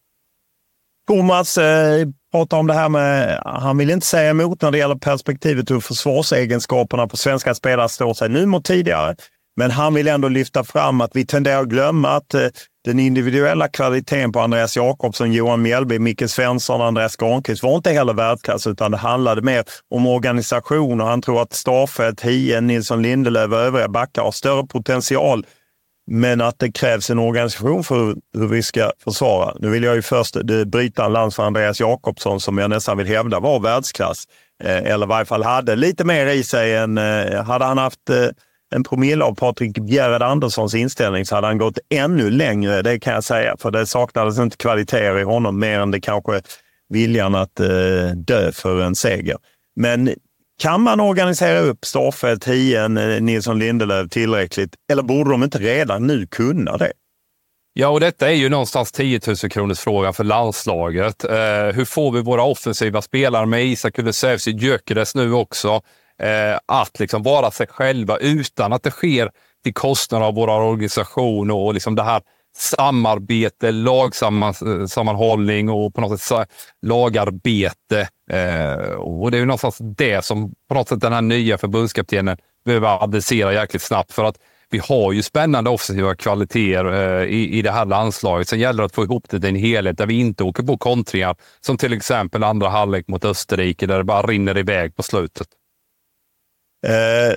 Thomas, eh, pratar om det här med, han vill inte säga emot när det gäller perspektivet hur försvarsegenskaperna på svenska spelare står sig nu mot tidigare. Men han vill ändå lyfta fram att vi tenderar att glömma att eh, den individuella kvaliteten på Andreas Jakobsson, Johan Mjällby, Micke Svensson och Andreas Granqvist var inte heller världsklass, utan det handlade mer om organisation och han tror att Staffet, Hien, Nilsson Lindelöf och övriga backar har större potential men att det krävs en organisation för hur vi ska försvara. Nu vill jag ju först eh, bryta en lans för Andreas Jakobsson som jag nästan vill hävda var världsklass. Eh, eller i varje fall hade lite mer i sig än... Eh, hade han haft en promille av Patrik Bjerred Anderssons inställning så hade han gått ännu längre, det kan jag säga. För det saknades inte kvaliteter i honom mer än det kanske viljan att dö för en seger. Men kan man organisera upp Starfelt, Hien, eh, Nilsson Lindelöf tillräckligt? Eller borde de inte redan nu kunna det? Ja, och detta är ju någonstans 10 000 kronors fråga för landslaget. Eh, hur får vi våra offensiva spelare med Isak Kulusevski, Gyökeres nu också, eh, att liksom vara sig själva utan att det sker till kostnad av vår organisation och liksom det här samarbete, lagsammanhållning eh, och på något sätt lagarbete. Eh, och det är ju någonstans det som på något sätt den här nya förbundskaptenen behöver adressera jäkligt snabbt. För att vi har ju spännande offensiva kvaliteter eh, i, i det här landslaget. Sen gäller det att få ihop det till en helhet där vi inte åker på kontringar som till exempel andra halvlek mot Österrike där det bara rinner iväg på slutet. Eh,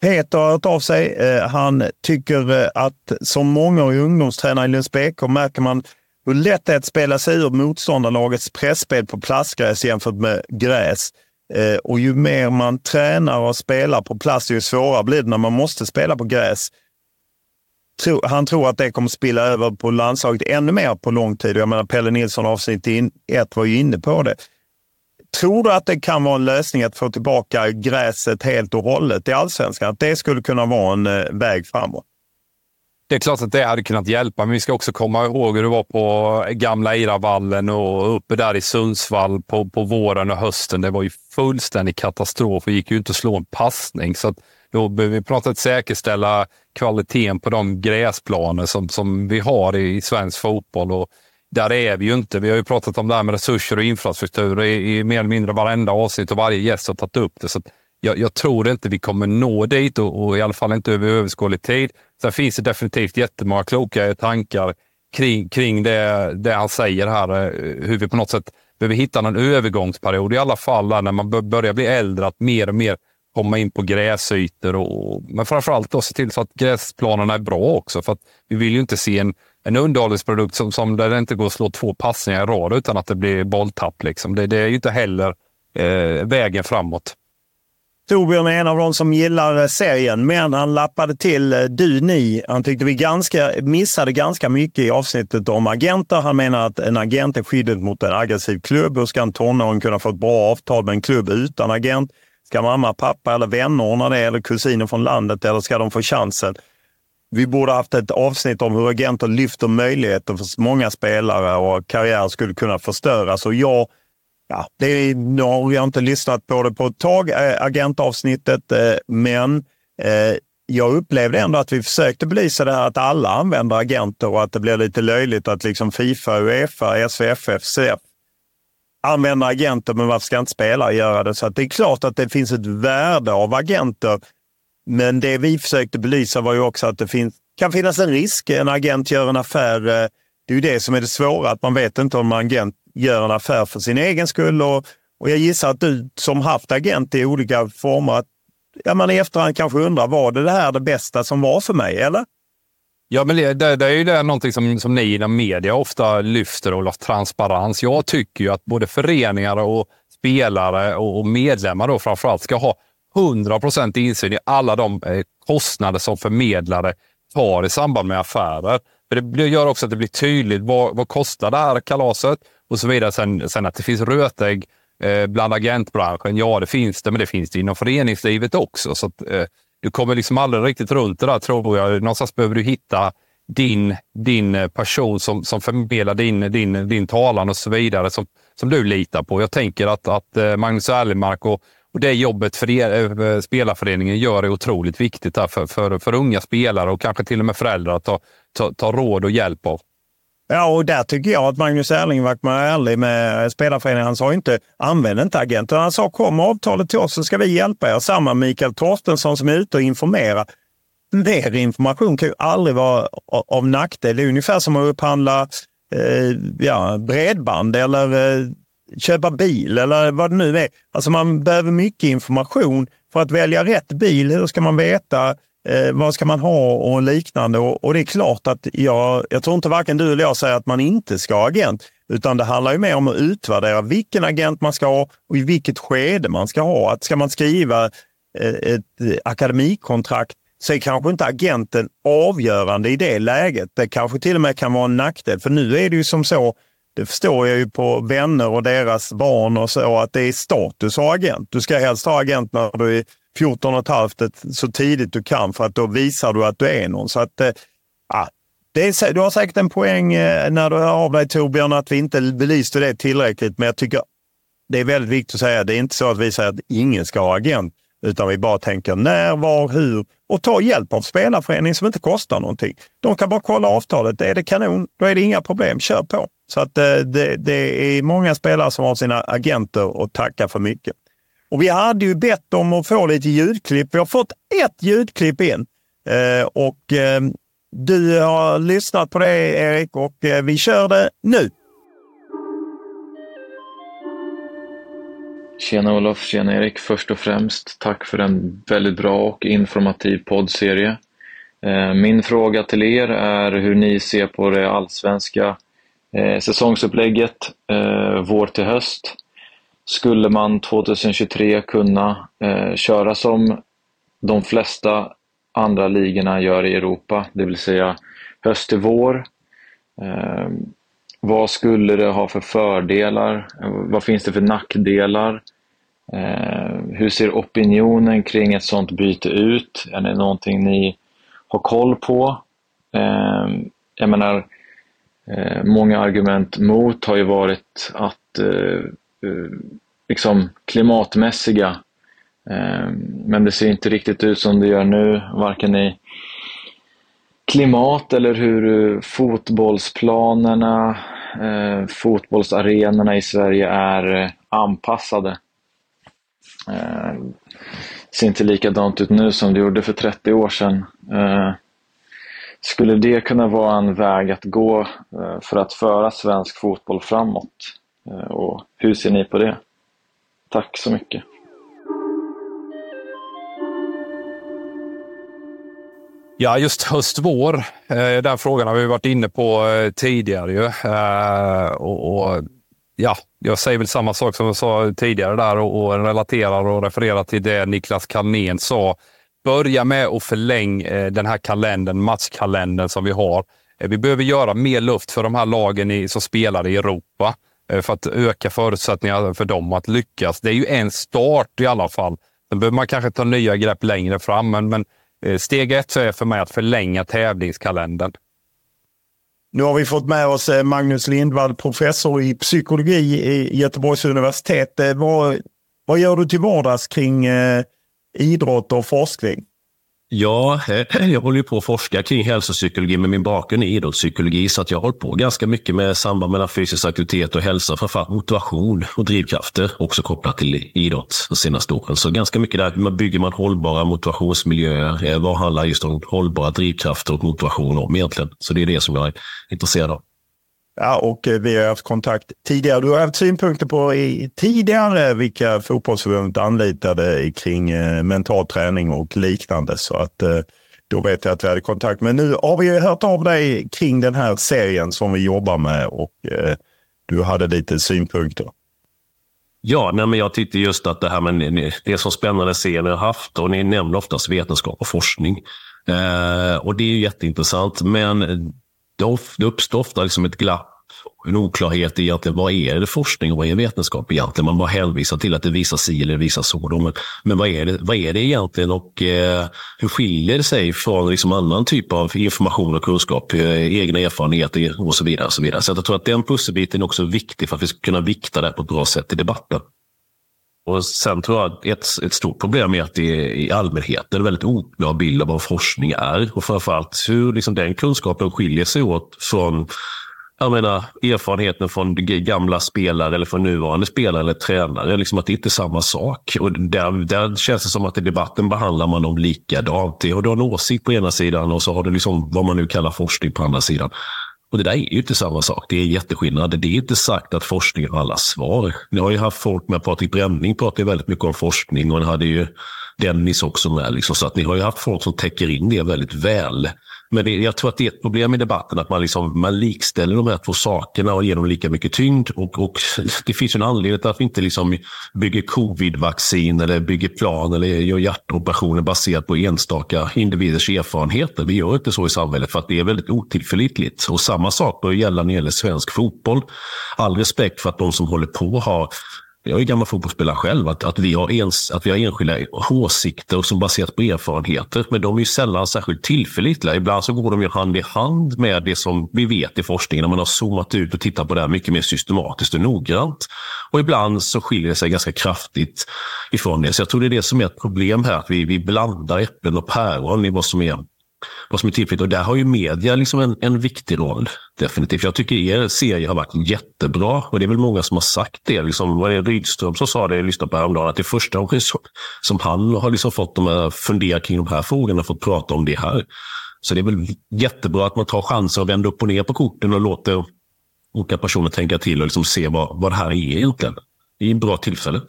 Peter har hört av sig. Eh, han tycker eh, att som många ungdomstränare i Lunds BK märker man hur lätt det är att spela sig ur motståndarlagets pressspel på plastgräs jämfört med gräs. Eh, och ju mer man tränar och spelar på plast, ju svårare blir det när man måste spela på gräs. Han tror att det kommer spilla över på landslaget ännu mer på lång tid. Jag menar, Pelle Nilsson avsnitt 1 var ju inne på det. Tror du att det kan vara en lösning att få tillbaka gräset helt och hållet i allsvenskan? Att det skulle kunna vara en eh, väg framåt? Det är klart att det hade kunnat hjälpa, men vi ska också komma ihåg hur det var på gamla Eiravallen och uppe där i Sundsvall på, på våren och hösten. Det var ju fullständig katastrof och gick ju inte att slå en passning. Så då behöver vi på något sätt säkerställa kvaliteten på de gräsplaner som, som vi har i, i svensk fotboll. Och där är vi ju inte. Vi har ju pratat om det här med resurser och infrastruktur i, i mer eller mindre varenda avsnitt och varje gäst har tagit upp det. Så jag, jag, tror inte vi kommer nå dit och, och, i alla fall inte över överskådlig tid. Sen finns det definitivt jättemånga kloka tankar kring, kring det, det han säger här, eh, hur vi på något sätt behöver hitta någon övergångsperiod i alla fall när man börjar bli äldre, att mer och mer komma in på gräsytor. Och, men framförallt då se till så att gräsplanerna är bra också. För att vi vill ju inte se en, en underhållningsprodukt som, som där det inte går att slå två passningar i rad utan att det blir bolltapp. Liksom. Det, det är ju inte heller eh, vägen framåt. Torbjörn är en av de som gillar eh, serien, men han lappade till eh, du, ni. Han tyckte vi ganska, missade ganska mycket i avsnittet om agenter. Han menar att en agent är skyddet mot en aggressiv klubb. Hur ska en tonåring kunna få ett bra avtal med en klubb utan agent? Ska mamma, pappa eller vänner ordna det eller kusiner från landet eller ska de få chansen? Vi borde haft ett avsnitt om hur agenter lyfter möjligheter för många spelare och karriär skulle kunna förstöras. Och jag Ja, det är, nu har jag inte lyssnat på det på ett tag, äh, agentavsnittet, äh, men äh, jag upplevde ändå att vi försökte belysa det här att alla använder agenter och att det blir lite löjligt att liksom Fifa, Uefa, SVFF, CF använder agenter, men varför ska inte spelare göra det? Så det är klart att det finns ett värde av agenter. Men det vi försökte belysa var ju också att det finns, kan finnas en risk. En agent gör en affär. Det är ju det som är det svåra, att man vet inte om en agent gör en affär för sin egen skull. Och, och jag gissar att du som haft agent i olika former, att ja, man i efterhand kanske undrar, var det det här det bästa som var för mig? Eller? Ja, men det, det, är ju det någonting som, som ni inom media ofta lyfter, Olof, transparens. Jag tycker ju att både föreningar och spelare och, och medlemmar då framförallt ska ha 100 procent insyn i alla de eh, kostnader som förmedlare tar i samband med affärer. För det gör också att det blir tydligt vad, vad kostar det här kalaset och så vidare. Sen, sen att det finns rötägg eh, bland agentbranschen, ja det finns det, men det finns det inom föreningslivet också. Så att, eh, du kommer liksom aldrig riktigt runt det där tror jag. Någonstans behöver du hitta din, din eh, person som, som förmedlar din, din, din talan och så vidare som, som du litar på. Jag tänker att, att eh, Magnus Erlemark och, och det jobbet för er, eh, spelarföreningen gör är otroligt viktigt för, för, för unga spelare och kanske till och med föräldrar att ta, ta, ta råd och hjälp av. Ja, och där tycker jag att Magnus Erlingmark var ärlig med spelarföreningen. Han sa inte använd inte agenten. Han sa kom avtalet till oss så ska vi hjälpa er. Samma Mikael Torstensson som är ute och informerar. Mer information kan ju aldrig vara av nackdel. Det är ungefär som att upphandla eh, ja, bredband eller eh, köpa bil eller vad det nu är. Alltså man behöver mycket information för att välja rätt bil. Hur ska man veta Eh, vad ska man ha och liknande. Och, och, det är klart att jag, jag tror inte varken du eller jag säger att man inte ska ha agent. Utan det handlar ju mer om att utvärdera vilken agent man ska ha och i vilket skede man ska ha. Att ska man skriva eh, ett eh, akademikontrakt så är kanske inte agenten avgörande i det läget. Det kanske till och med kan vara en nackdel. För nu är det ju som så, det förstår jag ju på vänner och deras barn och så, att det är status att ha agent. Du ska helst ha agent när du är 14 och ett halvt så tidigt du kan för att då visar du att du är någon. Så att, eh, ja, det är, du har säkert en poäng eh, när du hör av dig Torbjörn att vi inte belyste det tillräckligt. Men jag tycker det är väldigt viktigt att säga. Det är inte så att vi säger att ingen ska ha agent. Utan vi bara tänker när, var, hur och ta hjälp av spelarföreningen som inte kostar någonting. De kan bara kolla avtalet. Är det kanon, då är det inga problem. Kör på! Så att eh, det, det är många spelare som har sina agenter och tackar för mycket. Och vi hade ju bett om att få lite ljudklipp. Vi har fått ett ljudklipp in. Eh, och eh, du har lyssnat på det Erik och eh, vi kör det nu. Tjena Olof, tjena Erik. Först och främst tack för en väldigt bra och informativ poddserie. Eh, min fråga till er är hur ni ser på det allsvenska eh, säsongsupplägget eh, vår till höst skulle man 2023 kunna eh, köra som de flesta andra ligorna gör i Europa, det vill säga höst till vår. Eh, vad skulle det ha för fördelar? Vad finns det för nackdelar? Eh, hur ser opinionen kring ett sådant byte ut? Är det någonting ni har koll på? Eh, jag menar, eh, många argument mot har ju varit att eh, Eh, liksom klimatmässiga. Eh, men det ser inte riktigt ut som det gör nu, varken i klimat eller hur eh, fotbollsplanerna, fotbollsarenorna i Sverige är anpassade. Det ser inte likadant ut nu som det gjorde för 30 år sedan. Skulle det kunna vara en väg att gå för att föra svensk fotboll framåt? Eh, och hur ser ni på det? Tack så mycket. Ja, just höst-vår. Eh, den frågan har vi varit inne på eh, tidigare. Ju. Och, och, ja, jag säger väl samma sak som jag sa tidigare där och, och relaterar och refererar till det Niklas Kalmén sa. Börja med att förlänga den här kalendern, matchkalendern som vi har. Vi behöver göra mer luft för de här lagen i, som spelar i Europa Eh, för att öka förutsättningarna för dem att lyckas. Det är ju en start i alla fall. Sen behöver man kanske ta nya grepp längre fram, men, men eh, steg ett är för mig att förlänga tävlingskalendern. Nu har vi fått med oss eh, Magnus Lindvall, professor i psykologi i Göteborgs universitet. Vad, vad gör du till vardags kring eh, idrott och forskning? Ja, eh, jag håller ju på att forska kring hälsopsykologi med min bakgrund i idrottspsykologi så att jag har hållit på ganska mycket med samband mellan fysisk aktivitet och hälsa, framförallt motivation och drivkrafter, också kopplat till idrott de senaste åren. Så ganska mycket där bygger man hållbara motivationsmiljöer. Eh, vad handlar just om hållbara drivkrafter och motivation om egentligen? Så det är det som jag är intresserad av. Ja, och eh, vi har haft kontakt tidigare. Du har haft synpunkter på i, tidigare vilka fotbollsförbundet anlitade kring eh, mental träning och liknande. Så att eh, då vet jag att vi hade kontakt. Men nu har vi hört av dig kring den här serien som vi jobbar med och eh, du hade lite synpunkter. Ja, nej, men jag tyckte just att det här med det som spännande serier ni har haft och ni nämner oftast vetenskap och forskning. Eh, och det är ju jätteintressant, men det uppstår ofta liksom ett glapp en oklarhet i att vad är det forskning och vad är vetenskap egentligen? Man bara hänvisar till att det visar si eller visar så. Men, men vad, är det, vad är det egentligen och eh, hur skiljer det sig från liksom annan typ av information och kunskap, eh, egna erfarenheter och så vidare. Och så vidare. Så jag tror att den pusselbiten är också viktig för att vi ska kunna vikta det på ett bra sätt i debatten. Och Sen tror jag att ett, ett stort problem är att det i allmänhet är en väldigt oklar bild av vad forskning är. Och framförallt hur liksom den kunskapen skiljer sig åt från jag menar, erfarenheten från gamla spelare eller från nuvarande spelare eller tränare. Liksom att det inte är samma sak. Och där, där känns det som att i debatten behandlar man dem likadant. Du har en åsikt på ena sidan och så har du liksom vad man nu kallar forskning på andra sidan. Och det där är ju inte samma sak. Det är jätteskillnad. Det är inte sagt att forskning har alla svar. Ni har ju haft folk med Patrik Bränning pratar väldigt mycket om forskning och han hade ju Dennis också med. Liksom, så att ni har ju haft folk som täcker in det väldigt väl. Men det, jag tror att det är ett problem i debatten att man, liksom, man likställer de här två sakerna och ger dem lika mycket tyngd. Och, och det finns en anledning till att vi inte liksom bygger covid-vaccin eller bygger plan eller gör hjärtoperationer baserat på enstaka individers erfarenheter. Vi gör inte så i samhället för att det är väldigt otillförlitligt. Och samma sak bör gälla när det gäller svensk fotboll. All respekt för att de som håller på har jag är gammal fotbollsspelare själv, att, att, vi har ens, att vi har enskilda åsikter som baseras på erfarenheter. Men de är ju sällan särskilt tillförlitliga. Ibland så går de ju hand i hand med det som vi vet i forskningen, när man har zoomat ut och tittat på det här mycket mer systematiskt och noggrant. Och ibland så skiljer det sig ganska kraftigt ifrån det. Så jag tror det är det som är ett problem här, att vi, vi blandar äpplen och päron i vad som är vad som är tillfälligt. Och där har ju media liksom en, en viktig roll. Definitivt. Jag tycker er serie har varit jättebra. Och det är väl många som har sagt det. Liksom, var det Rydström som sa det, jag lyssnade på häromdagen, att det första gången som han har liksom fått de här, fundera kring de här frågorna, fått prata om det här. Så det är väl jättebra att man tar chansen och vänder upp och ner på korten och låter olika personer tänka till och liksom se vad, vad det här är egentligen. Det är ett bra tillfälle.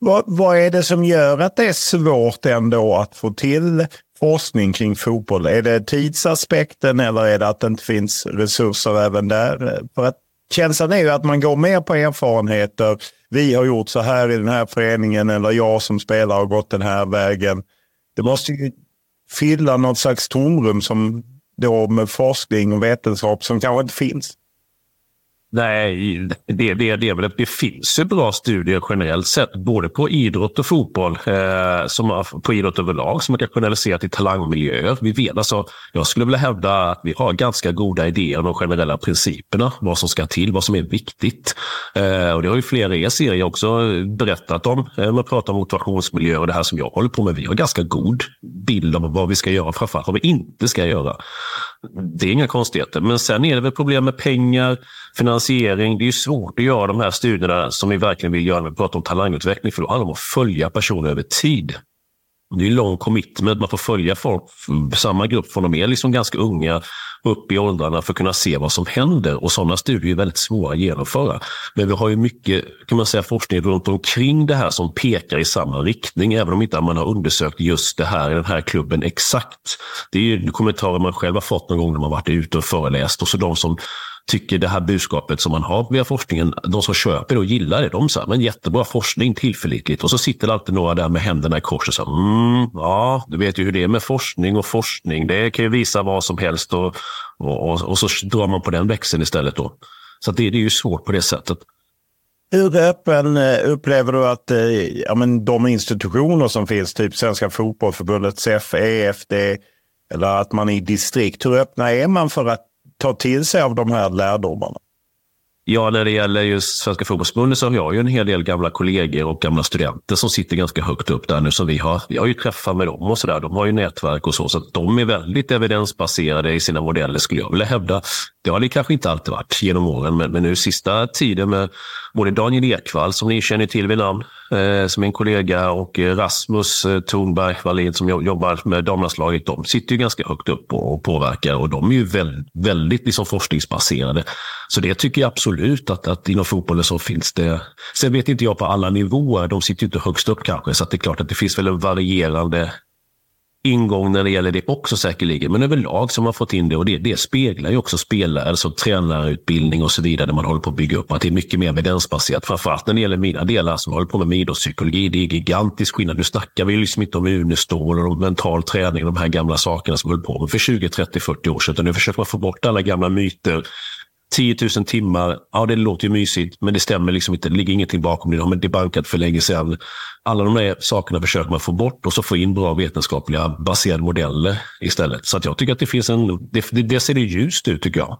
Vad, vad, är det som gör att det är svårt ändå att få till forskning kring fotboll? Är det tidsaspekten eller är det att det inte finns resurser även där? För att känslan är ju att man går mer på erfarenheter. Vi har gjort så här i den här föreningen eller jag som spelare har gått den här vägen. Det måste ju fylla något slags tomrum som då med forskning och vetenskap som kanske inte finns. Nej, det, det, det, det, det finns ju bra studier generellt sett, både på idrott och fotboll, eh, som, på idrott överlag, som man kan generalisera till talangmiljöer. Vi vet alltså, jag skulle vilja hävda att vi har ganska goda idéer om de generella principerna, vad som ska till, vad som är viktigt. Eh, och Det har ju flera i er serie också berättat om. Eh, man pratar om motivationsmiljöer och det här som jag håller på med. Vi har ganska god bild av vad vi ska göra, framförallt vad vi inte ska göra. Det är inga konstigheter. Men sen är det väl problem med pengar, finansiering. Det är ju svårt att göra de här studierna som vi verkligen vill göra när vi pratar om talangutveckling. För då handlar det om att följa personer över tid. det är lång commitment. Man får följa folk, samma grupp från de är liksom ganska unga upp i åldrarna för att kunna se vad som händer. Och sådana studier är väldigt svåra att genomföra. Men vi har ju mycket kan man säga, forskning runt omkring det här som pekar i samma riktning, även om inte man har undersökt just det här i den här klubben exakt. Det är ju kommentarer man själv har fått någon gång när man varit ute och föreläst. Och så de som tycker det här budskapet som man har via forskningen, de som köper det och gillar det, de säger men jättebra forskning, tillförlitligt. Och så sitter det alltid några där med händerna i kors och säger mm, ja, du vet ju hur det är med forskning och forskning. Det kan ju visa vad som helst och, och, och, och så drar man på den växeln istället då. Så det, det är ju svårt på det sättet. Hur öppen eh, upplever du att eh, ja, men de institutioner som finns, typ Svenska Fotbollförbundet, SEF, EFD, eller att man i distrikt, hur öppna är man för att ta till sig av de här lärdomarna? Ja, när det gäller just Svenska Fotbollförbundet så har jag ju en hel del gamla kollegor och gamla studenter som sitter ganska högt upp där nu. Så vi har, vi har ju träffat med dem och sådär. De har ju nätverk och så. Så de är väldigt evidensbaserade i sina modeller skulle jag vilja hävda. Det har det kanske inte alltid varit genom åren, men, men nu sista tiden med både Daniel Ekvall som ni känner till vid namn, eh, som är en kollega, och eh, Rasmus eh, Thornberg Wallin som jobbar med damlandslaget. De sitter ju ganska högt upp och, och påverkar och de är ju väldigt, väldigt liksom forskningsbaserade. Så det tycker jag absolut att, att inom fotbollen så finns det. Sen vet inte jag på alla nivåer, de sitter ju inte högst upp kanske, så det är klart att det finns väl en varierande ingång när det gäller det också säkerligen. Men överlag så har man fått in det och det, det speglar ju också spelare, alltså tränarutbildning och så vidare, där man håller på att bygga upp att det är mycket mer evidensbaserat. Framförallt när det gäller mina delar som håller på med idrottspsykologi. Det är gigantisk skillnad. Nu snackar vi liksom inte om unestål och mental träning, de här gamla sakerna som vi höll på med för 20, 30, 40 år sedan. Utan nu försöker man få bort alla gamla myter 10 000 timmar, ja det låter ju mysigt, men det stämmer liksom inte. Det ligger ingenting bakom det. Det har debankat för länge sedan. Alla de där sakerna försöker man få bort och så få in bra vetenskapliga baserade modeller istället. Så att jag tycker att det finns en... Det, det ser det ljust ut tycker jag.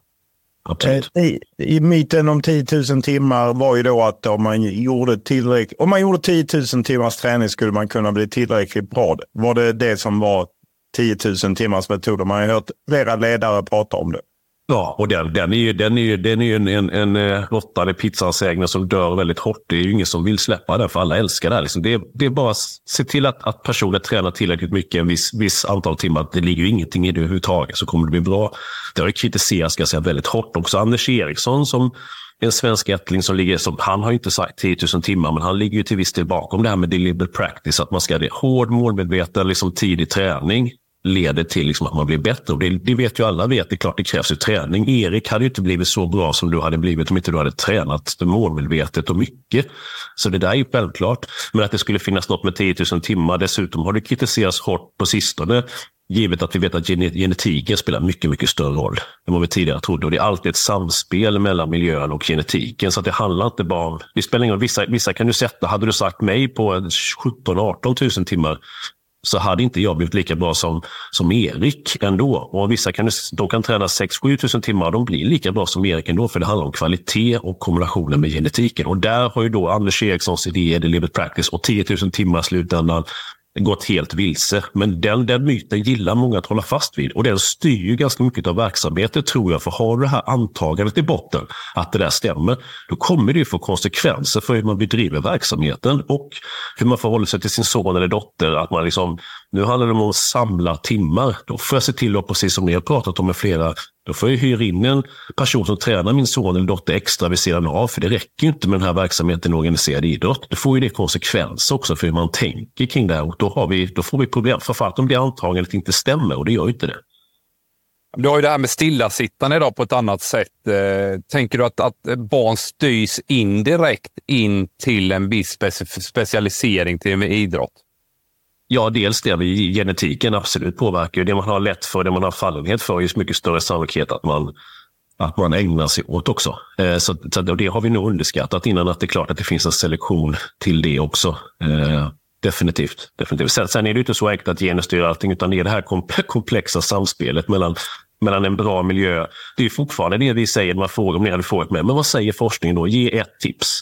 Absolut. Eh, I, I myten om 10 000 timmar var ju då att om man gjorde tillräckligt, om man gjorde 10 000 timmars träning skulle man kunna bli tillräckligt bra. Var det det som var 10 000 timmars metoder? Man har ju hört flera ledare prata om det. Ja, och den, den är ju, den är ju, den är ju en, en, en eh, råttare som dör väldigt hårt. Det är ju ingen som vill släppa den, för alla älskar det. Liksom. Det, det är bara att se till att, att personen tränar tillräckligt mycket, en viss, viss antal timmar. Det ligger ju ingenting i det överhuvudtaget, så kommer det bli bra. Det har ju kritiserats ska säga, väldigt hårt också. Anders Eriksson som en svensk ättling som ligger, som, han har inte sagt 10 000 timmar, men han ligger ju till viss del bakom det här med deliberate practice, att man ska ha hård, målmedveten, liksom tidig träning leder till liksom att man blir bättre. Och det, det, vet ju alla vet, det är klart det krävs ju träning. Erik hade ju inte blivit så bra som du hade blivit om inte du hade tränat målmedvetet och mycket. Så det där är ju självklart. Men att det skulle finnas något med 10 000 timmar, dessutom har det kritiserats hårt på sistone. Givet att vi vet att genetiken spelar mycket, mycket större roll än vad vi tidigare trodde. Och det är alltid ett samspel mellan miljön och genetiken. Så det handlar inte bara om... Det spelar ingen roll. Vissa, vissa kan du sätta, hade du sagt mig på 17-18 000 timmar så hade inte jag blivit lika bra som, som Erik ändå. Och vissa kan, de kan träna 6-7 000 timmar och de blir lika bra som Erik ändå, för det handlar om kvalitet och kombinationen med genetiken. Och där har ju då Anders Erikssons idéer, The Livet Practice och 10 000 timmar slutändan gått helt vilse. Men den, den myten gillar många att hålla fast vid och den styr ju ganska mycket av verksamheten tror jag. För har du det här antagandet i botten att det där stämmer, då kommer det ju få konsekvenser för hur man bedriver verksamheten och hur man förhåller sig till sin son eller dotter. Att man liksom, nu handlar det om att samla timmar. Då får jag se till, att, precis som ni har pratat om med flera då får jag hyra in en person som tränar min son eller dotter extra vid sidan av. För det räcker ju inte med den här verksamheten i organiserad idrott. Då får ju det konsekvenser också för hur man tänker kring det här. Och då, har vi, då får vi problem. Framförallt om det antagandet inte stämmer och det gör ju inte det. Du har ju det här med stillasittande idag på ett annat sätt. Eh, tänker du att, att barn styrs indirekt in till en viss specialisering till idrott? Ja, dels det. Genetiken absolut påverkar. Det man har lätt för, det man har fallenhet för, är ju mycket större sannolikhet att man, att man ägnar sig åt också. Eh, så, så det har vi nog underskattat innan, att det är klart att det finns en selektion till det också. Eh, definitivt. definitivt. Sen, sen är det inte så enkelt att genus styr allting, utan det är det här komplexa samspelet mellan mellan en bra miljö. Det är fortfarande det vi säger när man frågar om ni hade frågat mig. Men vad säger forskningen då? Ge ett tips.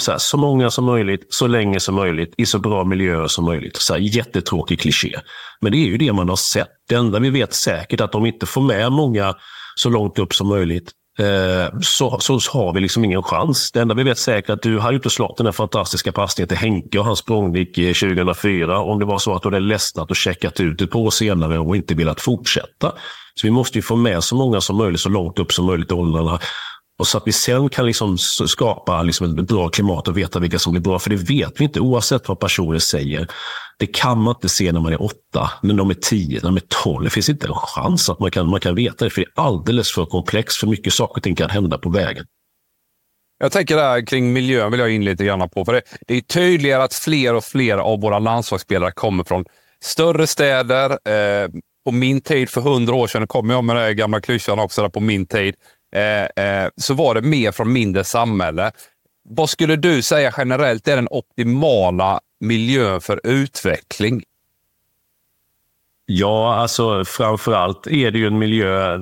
så, här, så många som möjligt, så länge som möjligt, i så bra miljöer som möjligt. Så här, jättetråkig kliché. Men det är ju det man har sett. Det enda vi vet säkert är att de inte får med många så långt upp som möjligt Eh, så, så har vi liksom ingen chans. Det enda vi vet säkert är att du hade inte slagit den där fantastiska passningen till Henke och hans språngnick 2004 eh, om det var så att du hade ledsnat och checkat ut ett år senare och inte velat fortsätta. Så vi måste ju få med så många som möjligt så långt upp som möjligt i åldrarna. Och så att vi sen kan liksom skapa liksom ett bra klimat och veta vilka som blir bra. För det vet vi inte oavsett vad personer säger. Det kan man inte se när man är åtta, när de är tio, när de är tolv. Det finns inte en chans att man kan, man kan veta det. För det är alldeles för komplext. För mycket saker och ting kan hända på vägen. Jag tänker där kring miljön vill jag in lite grann på. För det, det är tydligare att fler och fler av våra landslagsspelare kommer från större städer. Eh, på min tid för hundra år sedan, kommer jag med den gamla klyschan också, där på min tid, eh, eh, så var det mer från mindre samhälle. Vad skulle du säga generellt är den optimala miljön för utveckling? Ja, alltså framförallt är det ju en miljö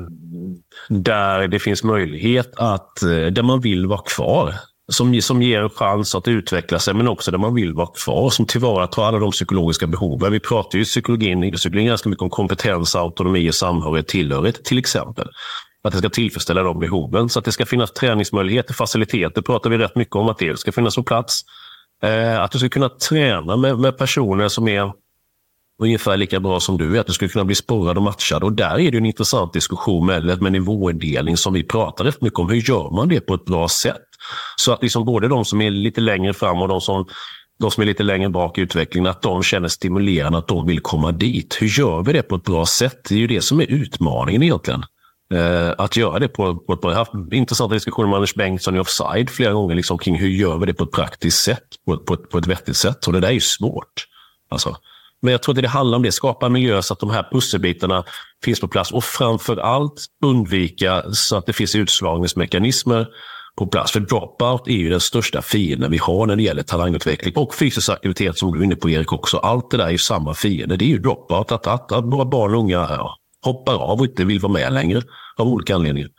där det finns möjlighet att, eh, där man vill vara kvar. Som, som ger en chans att utveckla sig, men också där man vill vara kvar. Som tillvaratar alla de psykologiska behoven. Vi pratar ju i psykologin, psykologin ganska mycket om kompetens, autonomi, och samhörighet, tillhörighet till exempel. Att det ska tillfredsställa de behoven. Så att det ska finnas träningsmöjligheter, faciliteter pratar vi rätt mycket om att det ska finnas på plats. Eh, att du ska kunna träna med, med personer som är ungefär lika bra som du är, att du skulle kunna bli sporrad och matchad. Och där är det en intressant diskussion med, med nivåindelning som vi pratar rätt mycket om. Hur gör man det på ett bra sätt? Så att liksom både de som är lite längre fram och de som, de som är lite längre bak i utvecklingen, att de känner stimulerande, att de vill komma dit. Hur gör vi det på ett bra sätt? Det är ju det som är utmaningen egentligen. Eh, att göra det på, på ett bra... Jag har haft intressanta diskussioner med Anders Bengtsson i Offside flera gånger liksom, kring hur gör vi det på ett praktiskt sätt, på, på, på ett vettigt sätt. Och det där är ju svårt. Alltså. Men jag tror att det handlar om det, skapa en miljö så att de här pusselbitarna finns på plats och framför allt undvika så att det finns utslagningsmekanismer på plats. För dropout är ju den största fienden vi har när det gäller talangutveckling och fysisk aktivitet som du är inne på Erik också. Allt det där är ju samma fiende. Det är ju dropout, att, att, att våra barn och unga ja, hoppar av och inte vill vara med längre av olika anledningar.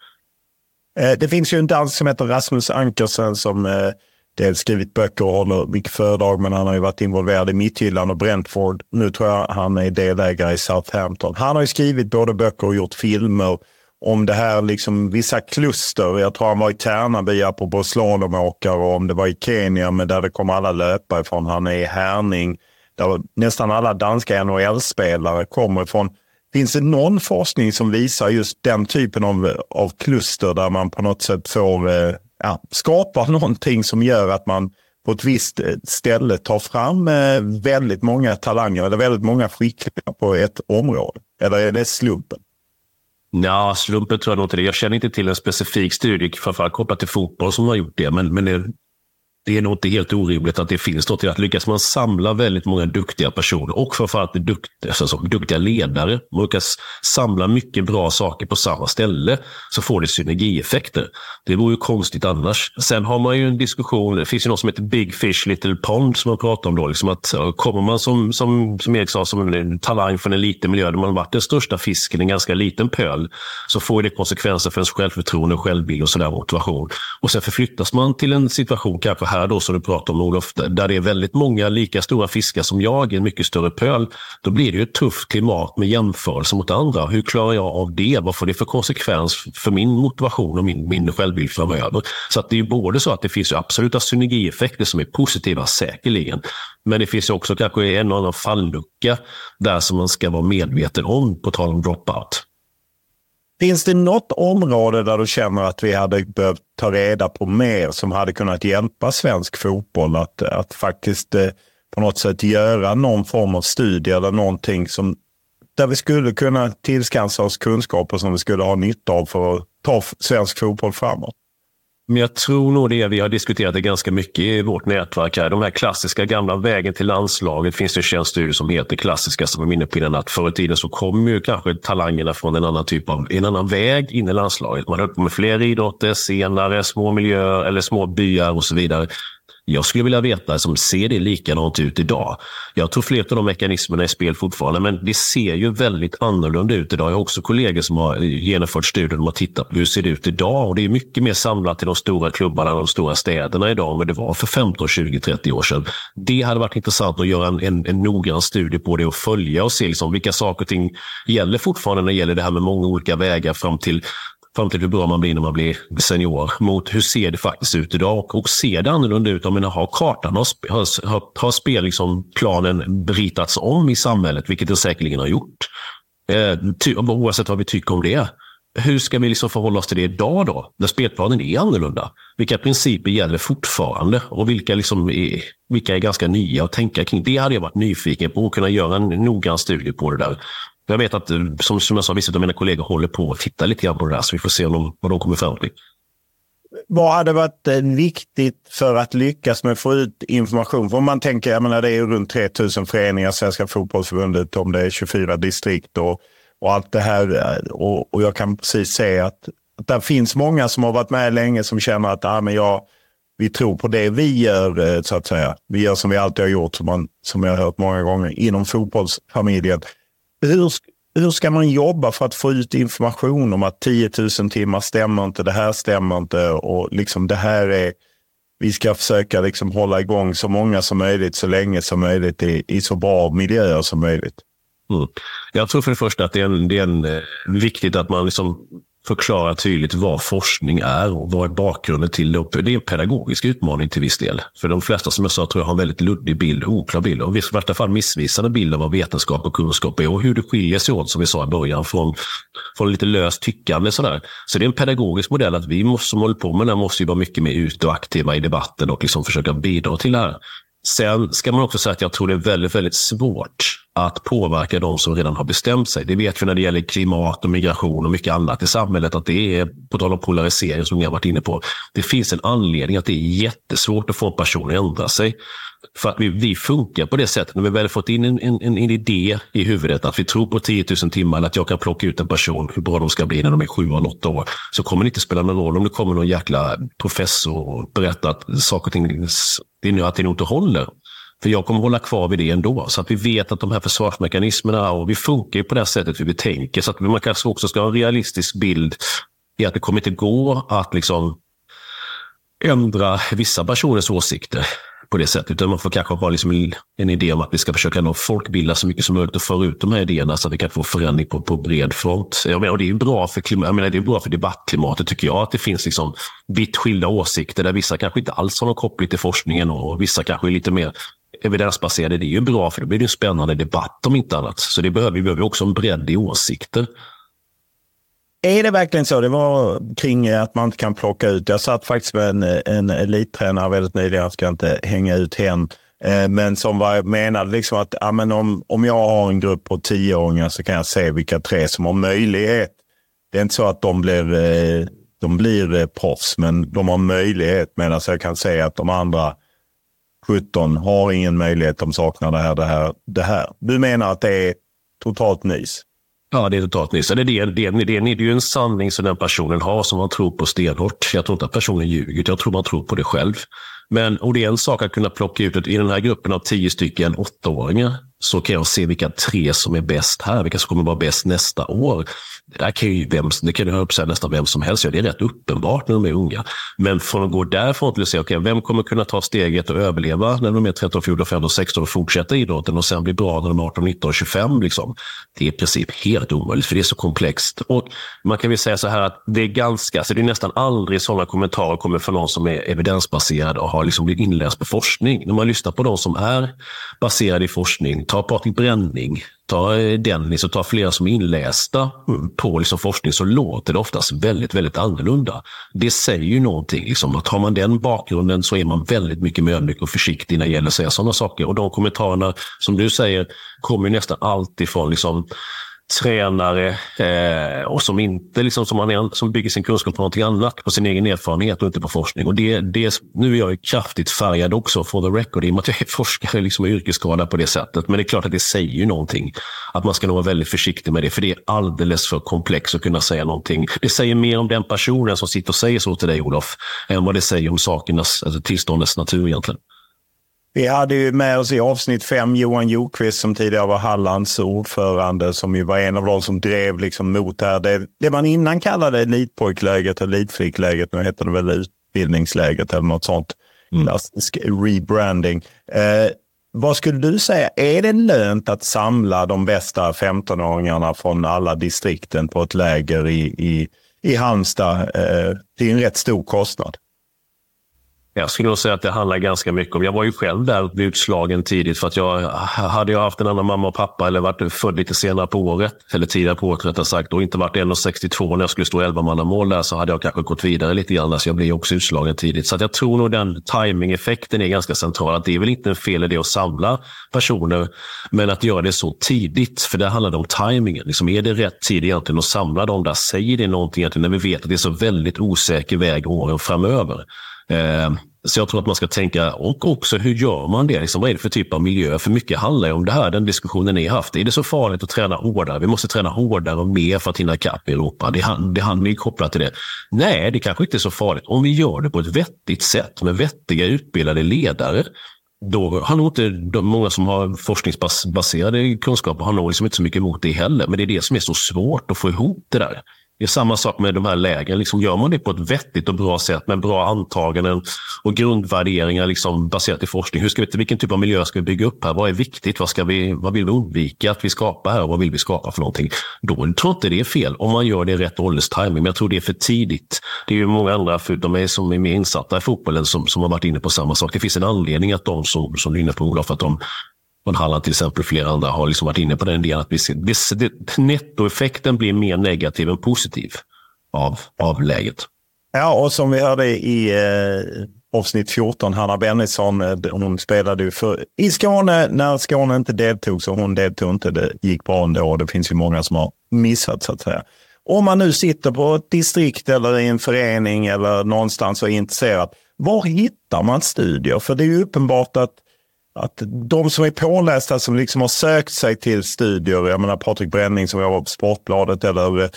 Eh, det finns ju en dansk som heter Rasmus Ankersen som eh, dels skrivit böcker och håller mycket föredrag, men han har ju varit involverad i Midtjylland och Brentford. Nu tror jag han är delägare i Southampton. Han har ju skrivit både böcker och gjort filmer om det här, liksom vissa kluster. Jag tror han var i Tärnaby, apropå slalomåkare, och om det var i Kenya, men där det kom alla löpare ifrån. Han är i Härning, där nästan alla danska NHL-spelare kommer ifrån. Finns det någon forskning som visar just den typen av, av kluster där man på något sätt får eh, ja, skapa någonting som gör att man på ett visst eh, ställe tar fram eh, väldigt många talanger eller väldigt många skickliga på ett område? Eller är det slumpen? Ja, slumpen tror jag nog inte det. Jag känner inte till en specifik studie, framförallt kopplat till fotboll, som har gjort det. Men, men det, det är nog inte helt orimligt att det finns något i att lyckas man samla väldigt många duktiga personer och framförallt duktiga, alltså, duktiga ledare, man lyckas samla mycket bra saker på samma ställe så får det synergieffekter. Det vore ju konstigt annars. Sen har man ju en diskussion, det finns ju något som heter Big Fish Little Pond som man pratar om då. Liksom att kommer man som, som, som Erik sa, som en talang från en liten miljö där man har varit den största fisken i en ganska liten pöl så får det konsekvenser för ens självförtroende, självbild och sådär motivation. Och sen förflyttas man till en situation kanske här då som du pratar om Olof, där det är väldigt många lika stora fiskar som jag i en mycket större pöl, då blir det ju ett tufft klimat med jämförelse mot andra. Hur klarar jag av det? Vad får det för konsekvens för min motivation och min, min självbild framöver? Så att det är både så att det finns absoluta synergieffekter som är positiva, säkerligen. Men det finns också kanske en och annan fallucka där som man ska vara medveten om, på tal om dropout. Finns det något område där du känner att vi hade behövt ta reda på mer som hade kunnat hjälpa svensk fotboll att, att faktiskt eh, på något sätt göra någon form av studie eller någonting som där vi skulle kunna tillskansa oss kunskaper som vi skulle ha nytta av för att ta svensk fotboll framåt? Men jag tror nog det. Vi har diskuterat det ganska mycket i vårt nätverk. här. De här klassiska gamla vägen till landslaget finns det en studie som heter klassiska som är inne på innan. Att förr i tiden så kom ju kanske talangerna från en annan typ av en annan väg in i landslaget. Man höll på med fler idrotter, senare små miljöer eller små byar och så vidare. Jag skulle vilja veta, som ser det likadant ut idag? Jag tror flera av de mekanismerna är i spel fortfarande, men det ser ju väldigt annorlunda ut idag. Jag har också kollegor som har genomfört studier och har tittat på hur det ser ut idag. Och det är mycket mer samlat till de stora klubbarna och de stora städerna idag än vad det var för 15, 20, 30 år sedan. Det hade varit intressant att göra en, en, en noggrann studie på det och följa och se liksom vilka saker och ting gäller fortfarande när det gäller det här med många olika vägar fram till fram till hur bra man blir när man blir senior, mot hur ser det faktiskt ut idag? Och ser det annorlunda ut? Jag menar, har kartan, har, har, har, har spel, liksom, planen ritats om i samhället, vilket det säkerligen har gjort. Eh, ty, oavsett vad vi tycker om det. Hur ska vi liksom förhålla oss till det idag då, när spelplanen är annorlunda? Vilka principer gäller fortfarande och vilka, liksom är, vilka är ganska nya att tänka kring? Det hade jag varit nyfiken på, att kunna göra en noggrann studie på det där. Jag vet att, eh, som, som jag sa, vissa av mina kollegor håller på att titta lite grann på det där, så vi får se de, vad de kommer fram till. Vad hade varit eh, viktigt för att lyckas med att få ut information? För om man tänker, jag menar det är runt 3000 föreningar, Svenska fotbollsförbundet, om det är 24 distrikt och, och allt det här. Eh, och, och jag kan precis se att, att det finns många som har varit med länge som känner att ah, men jag, vi tror på det vi gör, så att säga. Vi gör som vi alltid har gjort, som, man, som jag har hört många gånger, inom fotbollsfamiljen. Hur, hur ska man jobba för att få ut information om att 10 000 timmar stämmer inte, det här stämmer inte och liksom det här är vi ska försöka liksom hålla igång så många som möjligt så länge som möjligt i, i så bra miljöer som möjligt. Mm. Jag tror för det första att det är, en, det är en, eh, viktigt att man liksom förklara tydligt vad forskning är och vad är bakgrunden till det. Det är en pedagogisk utmaning till viss del. För de flesta som jag sa tror jag har en väldigt luddig bild, oklar bild och i värsta fall missvisande bild av vad vetenskap och kunskap är och hur det skiljer sig åt, som vi sa i början, från, från lite löst tyckande. Sådär. Så det är en pedagogisk modell att vi måste, som håller på med det måste ju vara mycket mer ute och aktiva i debatten och liksom försöka bidra till det här. Sen ska man också säga att jag tror det är väldigt, väldigt svårt att påverka de som redan har bestämt sig. Det vet vi när det gäller klimat och migration och mycket annat i samhället, att det är, på tal om polarisering som ni har varit inne på, det finns en anledning att det är jättesvårt att få en person att ändra sig. För att vi, vi funkar på det sättet. När vi väl fått in en, en, en idé i huvudet, att vi tror på 10 000 timmar, eller att jag kan plocka ut en person, hur bra de ska bli när de är sju eller åtta år, så kommer det inte spela någon roll om det kommer någon jäkla professor och berättar att saker och ting, det är nu att det inte håller. För jag kommer hålla kvar vid det ändå. Så att vi vet att de här försvarsmekanismerna, och vi funkar ju på det sättet hur vi tänker. Så att man kanske också ska ha en realistisk bild i att det kommer inte gå att liksom ändra vissa personers åsikter på det sättet. Utan man får kanske ha liksom en idé om att vi ska försöka nå folkbilda så mycket som möjligt och föra ut de här idéerna så att vi kan få förändring på, på bred front. Jag menar, och det är bra för klimat, jag menar, det är bra för debattklimatet tycker jag, att det finns liksom vitt skilda åsikter där vissa kanske inte alls har någon koppling till forskningen och vissa kanske är lite mer evidensbaserade, det är ju bra för då blir det en spännande debatt om inte annat. Så det behöver, vi behöver också en bredd i åsikter. Är det verkligen så? Det var kring att man inte kan plocka ut. Jag satt faktiskt med en, en elittränare väldigt nyligen, jag ska inte hänga ut hen, eh, men som var, menade liksom att ja, men om, om jag har en grupp på tioåringar så kan jag se vilka tre som har möjlighet. Det är inte så att de blir, eh, de blir eh, proffs, men de har möjlighet. Medan jag kan säga att de andra 17 har ingen möjlighet, de saknar det här, det här, det här. Du menar att det är totalt nys? Ja, det är totalt nys. Det, det, det, det, det är ju en sanning som den personen har som man tror på stenhårt. Jag tror inte att personen ljuger, jag tror man tror på det själv. Men, och det är en sak att kunna plocka ut, i den här gruppen av tio stycken åttaåringar, så kan jag se vilka tre som är bäst här, vilka som kommer vara bäst nästa år. Det där kan ju vem, det kan ju säga nästan vem som helst. Ja, det är rätt uppenbart när de är unga. Men från att gå därifrån till att säga, okay, vem kommer kunna ta steget och överleva när de är 13, 14, 15, 16 och fortsätta idrotten och sen bli bra när de är 18, 19, 25. Liksom. Det är i princip helt omöjligt, för det är så komplext. Och man kan väl säga så här att det är ganska, alltså det är nästan aldrig sådana kommentarer kommer från någon som är evidensbaserad och har liksom blivit inläst på forskning. När man lyssnar på de som är baserade i forskning, ta Patrik Bränning, ta eh, Dennis liksom och ta flera som är inlästa på liksom forskning så låter det oftast väldigt, väldigt annorlunda. Det säger ju någonting. Liksom, att har man den bakgrunden så är man väldigt mycket mer ödmjuk och försiktig när det gäller att säga sådana saker. Och de kommentarerna som du säger kommer nästan alltid från liksom, tränare eh, och som inte liksom, som, man som bygger sin kunskap på någonting annat, på sin egen erfarenhet och inte på forskning. Och det, det, nu är jag kraftigt färgad också, for the record, i och med att jag är forskare liksom, och yrkesskadad på det sättet. Men det är klart att det säger ju någonting. Att man ska nog vara väldigt försiktig med det, för det är alldeles för komplext att kunna säga någonting. Det säger mer om den personen som sitter och säger så till dig, Olof, än vad det säger om sakernas, alltså tillståndets natur egentligen. Vi hade ju med oss i avsnitt fem Johan Jokvist som tidigare var Hallands ordförande som ju var en av de som drev liksom mot det här. Det, det man innan kallade elitpojkläget och elitflickläget, nu heter det väl utbildningsläget eller något sånt. Mm. Klassisk rebranding. Eh, vad skulle du säga, är det lönt att samla de bästa 15-åringarna från alla distrikten på ett läger i, i, i Halmstad eh, till en rätt stor kostnad. Jag skulle nog säga att det handlar ganska mycket om... Jag var ju själv där och blev utslagen tidigt. för att jag Hade jag haft en annan mamma och pappa eller varit född lite senare på året, eller tidigare på året rättare sagt, och inte varit 1,62 när jag skulle stå 11 mål där så hade jag kanske gått vidare lite grann. Så jag blev också utslagen tidigt. Så jag tror nog den timing-effekten är ganska central. Att det är väl inte en fel idé att samla personer, men att göra det så tidigt. För det handlar om timingen. Liksom, är det rätt tid egentligen att samla dem där? Säger det någonting egentligen när vi vet att det är så väldigt osäker väg åren framöver? Eh, så jag tror att man ska tänka, och också hur gör man det? Liksom, vad är det för typ av miljö? För mycket handlar ju om det här, den diskussionen ni haft. Är det så farligt att träna hårdare? Vi måste träna hårdare och mer för att hinna ikapp i Europa. Det, det handlar ju kopplat till det. Nej, det kanske inte är så farligt. Om vi gör det på ett vettigt sätt med vettiga utbildade ledare, då har nog inte de, många som har forskningsbaserade kunskaper har nog liksom inte så mycket emot det heller. Men det är det som är så svårt att få ihop det där. Det är samma sak med de här lägren. Liksom gör man det på ett vettigt och bra sätt med bra antaganden och grundvärderingar liksom baserat i forskning. Hur ska vi, vilken typ av miljö ska vi bygga upp här? Vad är viktigt? Vad, ska vi, vad vill vi undvika att vi skapar här? Vad vill vi skapa för någonting? Då tror jag inte det är fel om man gör det i rätt ålderstiming. Men jag tror det är för tidigt. Det är ju många andra, förutom mig, som är mer insatta i fotbollen som, som har varit inne på samma sak. Det finns en anledning att de som, som är inne på, Olof, att de från Halland till exempel flera andra har liksom varit inne på den idén att vi ser, vi, det, nettoeffekten blir mer negativ än positiv av, av läget. Ja, och som vi hörde i eh, avsnitt 14, Hanna Bennison, eh, hon spelade ju för, i Skåne när Skåne inte deltog, så hon deltog inte. Det gick bra ändå. Det finns ju många som har missat så att säga. Om man nu sitter på ett distrikt eller i en förening eller någonstans och är intresserad, var hittar man studier? För det är ju uppenbart att att de som är pålästa, som liksom har sökt sig till studier, jag menar Patrik Bränning som jobbar på Sportbladet eller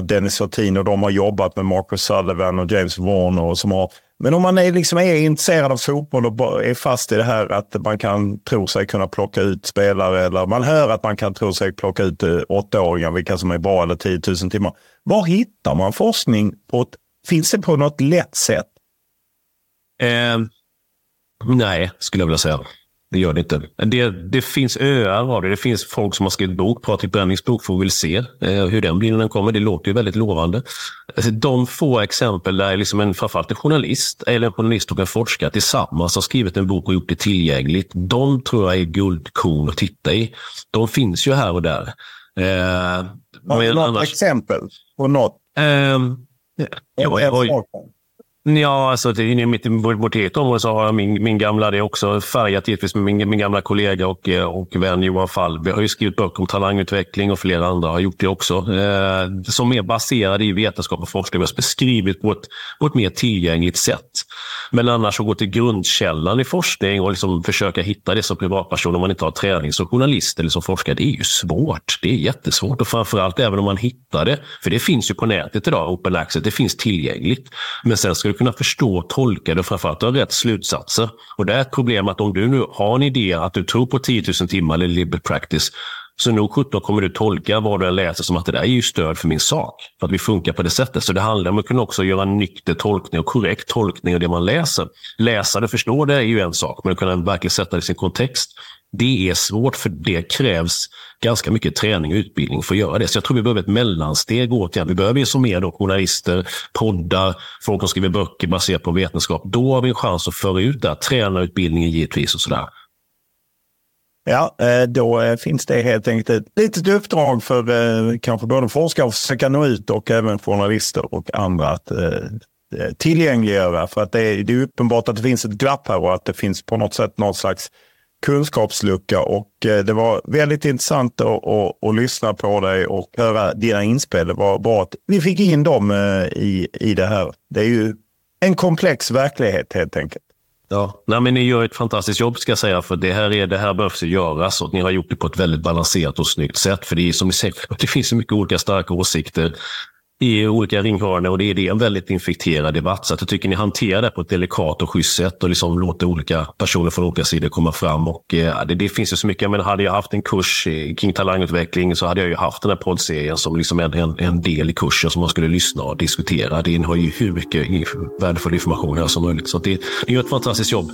Dennis Sortin och de har jobbat med Marcus Sullivan och James Warner. och som har men om man är, liksom är intresserad av fotboll och är fast i det här att man kan tro sig kunna plocka ut spelare eller man hör att man kan tro sig plocka ut eh, åttaåringar, vilka som är bra eller 10 000 timmar. Var hittar man forskning? På ett, finns det på något lätt sätt? Eh, Nej, skulle jag vilja säga. Det gör det inte. Det, det finns öar av det. Det finns folk som har skrivit bok. Patrik Brennings bok får vi väl se eh, hur den blir när den kommer. Det låter ju väldigt lovande. Alltså, de få exempel där liksom en, framförallt en journalist eller en journalist och en forskare tillsammans har skrivit en bok och gjort det tillgängligt. De tror jag är guldkorn att titta i. De finns ju här och där. Eh, något annars... exempel på något? Eh, ja, jag, jag, Ja, alltså det, mitt i vårt eget område så har jag min, min gamla, det är också färgat givetvis med min, min gamla kollega och, eh, och vän Johan Fall. Vi har ju skrivit böcker om talangutveckling och flera andra har gjort det också. Eh, som är baserade i vetenskap och forskning, men beskrivit på ett, på ett mer tillgängligt sätt. Men annars att gå till grundkällan i forskning och liksom försöka hitta det som privatperson om man inte har träning som journalist eller som forskare, det är ju svårt. Det är jättesvårt och framförallt även om man hittar det, för det finns ju på nätet idag, open access, det finns tillgängligt. Men sen ska du kunna förstå, tolka det och framförallt ha rätt slutsatser. Och det är ett problem att om du nu har en idé att du tror på 10 000 timmar eller liberal practice, så nog 17 kommer du tolka vad du läser som att det där är ju stöd för min sak. För att vi funkar på det sättet. Så det handlar om att kunna också göra en nykter tolkning och korrekt tolkning av det man läser. Läsa det, förstå det är ju en sak, men att kunna verkligen sätta det i sin kontext. Det är svårt för det krävs ganska mycket träning och utbildning för att göra det. Så jag tror vi behöver ett mellansteg återigen. Vi behöver ju som mer då journalister, poddar, folk som skriver böcker baserat på vetenskap. Då har vi en chans att föra ut det. Tränarutbildningen givetvis och sådär. Ja, eh, då eh, finns det helt enkelt ett litet uppdrag för eh, kanske både forskare att försöka nå ut och även journalister och andra att tillgängliggöra. För att det är, det är uppenbart att det finns ett glapp här och att det finns på något sätt någon slags kunskapslucka. Och det var väldigt intressant att, att, att lyssna på dig och höra dina inspel. Det var bra att vi fick in dem i, i det här. Det är ju en komplex verklighet helt enkelt. Ja, Nej, men ni gör ett fantastiskt jobb ska jag säga, för det här, är, det här behövs göras och ni har gjort det på ett väldigt balanserat och snyggt sätt. För det är som ni säger, det finns så mycket olika starka åsikter i olika ringhörnor och det är, det en väldigt infekterad debatt. Så att jag tycker ni hanterar det på ett delikat och schysst sätt och liksom låter olika personer från olika sidor komma fram. Och, eh, det, det, finns ju så mycket, men hade jag haft en kurs kring talangutveckling så hade jag ju haft den här poddserien som liksom en, en, en del i kursen som man skulle lyssna och diskutera. Det innehåller ju hur mycket värdefull information här som möjligt. Så det, ni gör ett fantastiskt jobb.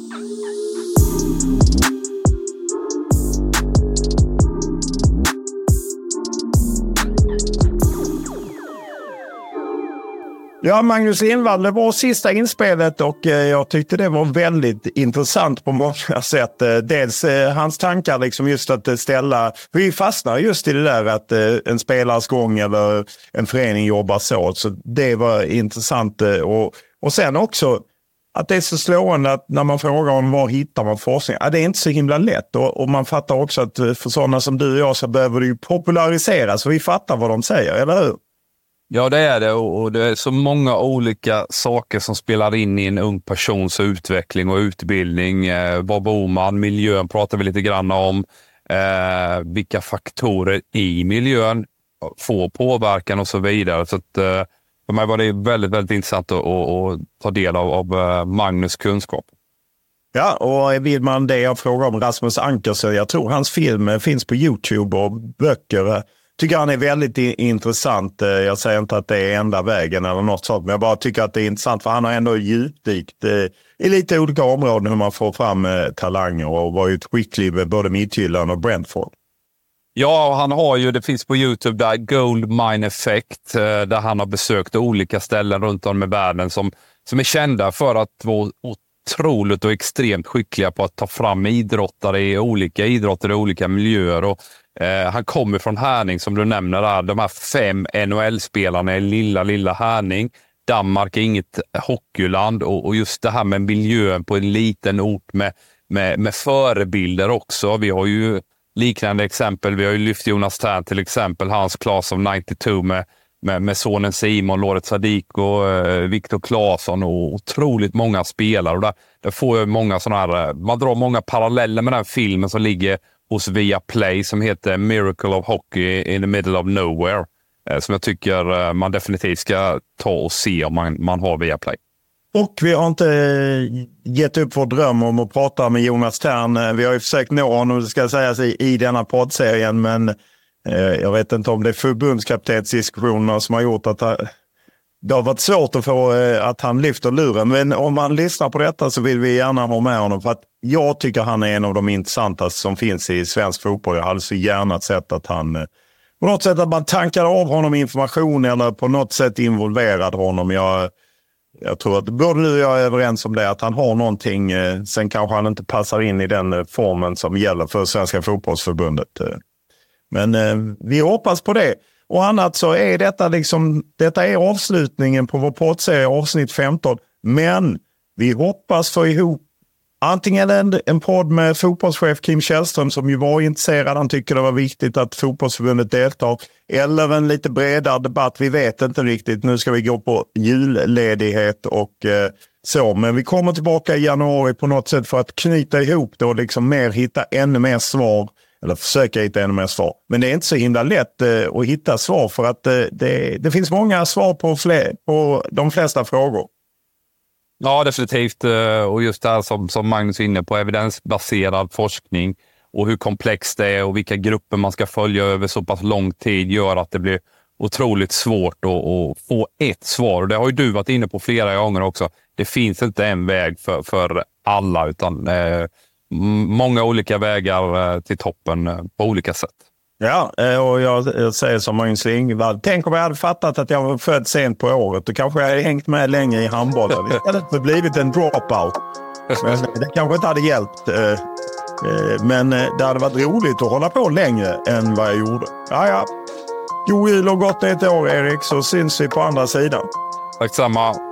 Ja, Magnus Lindvall, det var sista inspelet och eh, jag tyckte det var väldigt intressant på många sätt. Eh, dels eh, hans tankar, liksom just att ställa... Vi fastnar just i det där att en spelares gång eller en förening jobbar så. Så det var intressant. Och, och sen också att det är så slående att när man frågar om var hittar man forskning, ja, det är inte så himla lätt. Och, och man fattar också att för sådana som du och jag så behöver det ju populariseras. så vi fattar vad de säger, eller hur? Ja, det är det och det är så många olika saker som spelar in i en ung persons utveckling och utbildning. Eh, var bor man? Miljön pratar vi lite grann om. Eh, vilka faktorer i miljön får påverkan och så vidare. Så att, eh, för mig var det väldigt, väldigt intressant att, att, att ta del av, av eh, Magnus kunskap. Ja, och vill man det jag frågar om Rasmus Anker så jag tror hans film finns på Youtube och böcker tycker han är väldigt intressant. Eh, jag säger inte att det är enda vägen eller något sånt, men jag bara tycker att det är intressant för han har ändå djupdykt eh, i lite olika områden hur man får fram eh, talanger och varit skicklig med både Midtjylland och Brentford. Ja, han har ju, det finns på Youtube där, Gold Mine Effect, där han har besökt olika ställen runt om i världen som, som är kända för att vara otroligt och extremt skickliga på att ta fram idrottare i olika idrotter i olika miljöer. Och Eh, han kommer från Härning som du nämner. Där. De här fem NHL-spelarna i lilla, lilla Härning. Danmark är inget hockeyland och, och, just det här med miljön på en liten ort med, med, med förebilder också. Vi har ju liknande exempel. Vi har ju lyft Jonas Tern till exempel, hans class of 92 med, med, med sonen Simon, Loret Sadiko, eh, Viktor Claesson och otroligt många spelare. Och där, där får jag många sådana här, eh, man drar många paralleller med den filmen som ligger hos Viaplay som heter Miracle of Hockey in the middle of nowhere. Eh, som jag tycker eh, man definitivt ska ta och se om man, man har Viaplay. Och vi har inte eh, gett upp vår dröm om att prata med Jonas Tern. Vi har ju försökt nå honom, det ska sägas, i, i denna poddserien, men eh, jag vet inte om det är förbundskaptensdiskussionerna som har gjort att det har varit svårt att få eh, att han lyfter luren. Men om man lyssnar på detta så vill vi gärna ha med honom. För att jag tycker han är en av de intressantaste som finns i svensk fotboll. Jag hade så gärna sett att han eh, på något sätt att man tankar av honom information eller på något sätt involverad honom. Jag, jag tror att både du och jag är överens om det, att han har någonting. Eh, sen kanske han inte passar in i den eh, formen som gäller för Svenska fotbollsförbundet. Eh. Men eh, vi hoppas på det och annat så är detta liksom, detta är avslutningen på vår poddserie avsnitt 15. Men vi hoppas få ihop antingen en, en podd med fotbollschef Kim Källström som ju var intresserad. Han tycker det var viktigt att fotbollsförbundet deltar. Eller en lite bredare debatt. Vi vet inte riktigt. Nu ska vi gå på julledighet och eh, så. Men vi kommer tillbaka i januari på något sätt för att knyta ihop det och liksom mer hitta ännu mer svar eller försöka hitta ännu mer svar. Men det är inte så himla lätt eh, att hitta svar för att eh, det, det finns många svar på, fler, på de flesta frågor. Ja, definitivt. Eh, och just det här som, som Magnus är inne på, evidensbaserad forskning och hur komplext det är och vilka grupper man ska följa över så pass lång tid gör att det blir otroligt svårt att, att få ett svar. Och det har ju du varit inne på flera gånger också. Det finns inte en väg för, för alla, utan eh, många olika vägar eh, till toppen eh, på olika sätt. Ja, eh, och jag, jag säger som Magnus Lingvall. Tänk om jag hade fattat att jag var född sent på året. Då kanske jag hade hängt med länge i handbollen. Istället för blivit en dropout. Men det kanske inte hade hjälpt. Men det hade varit roligt att hålla på längre än vad jag gjorde. Ja, ja. God jul och gott nytt år Erik, så syns vi på andra sidan. Tack samma.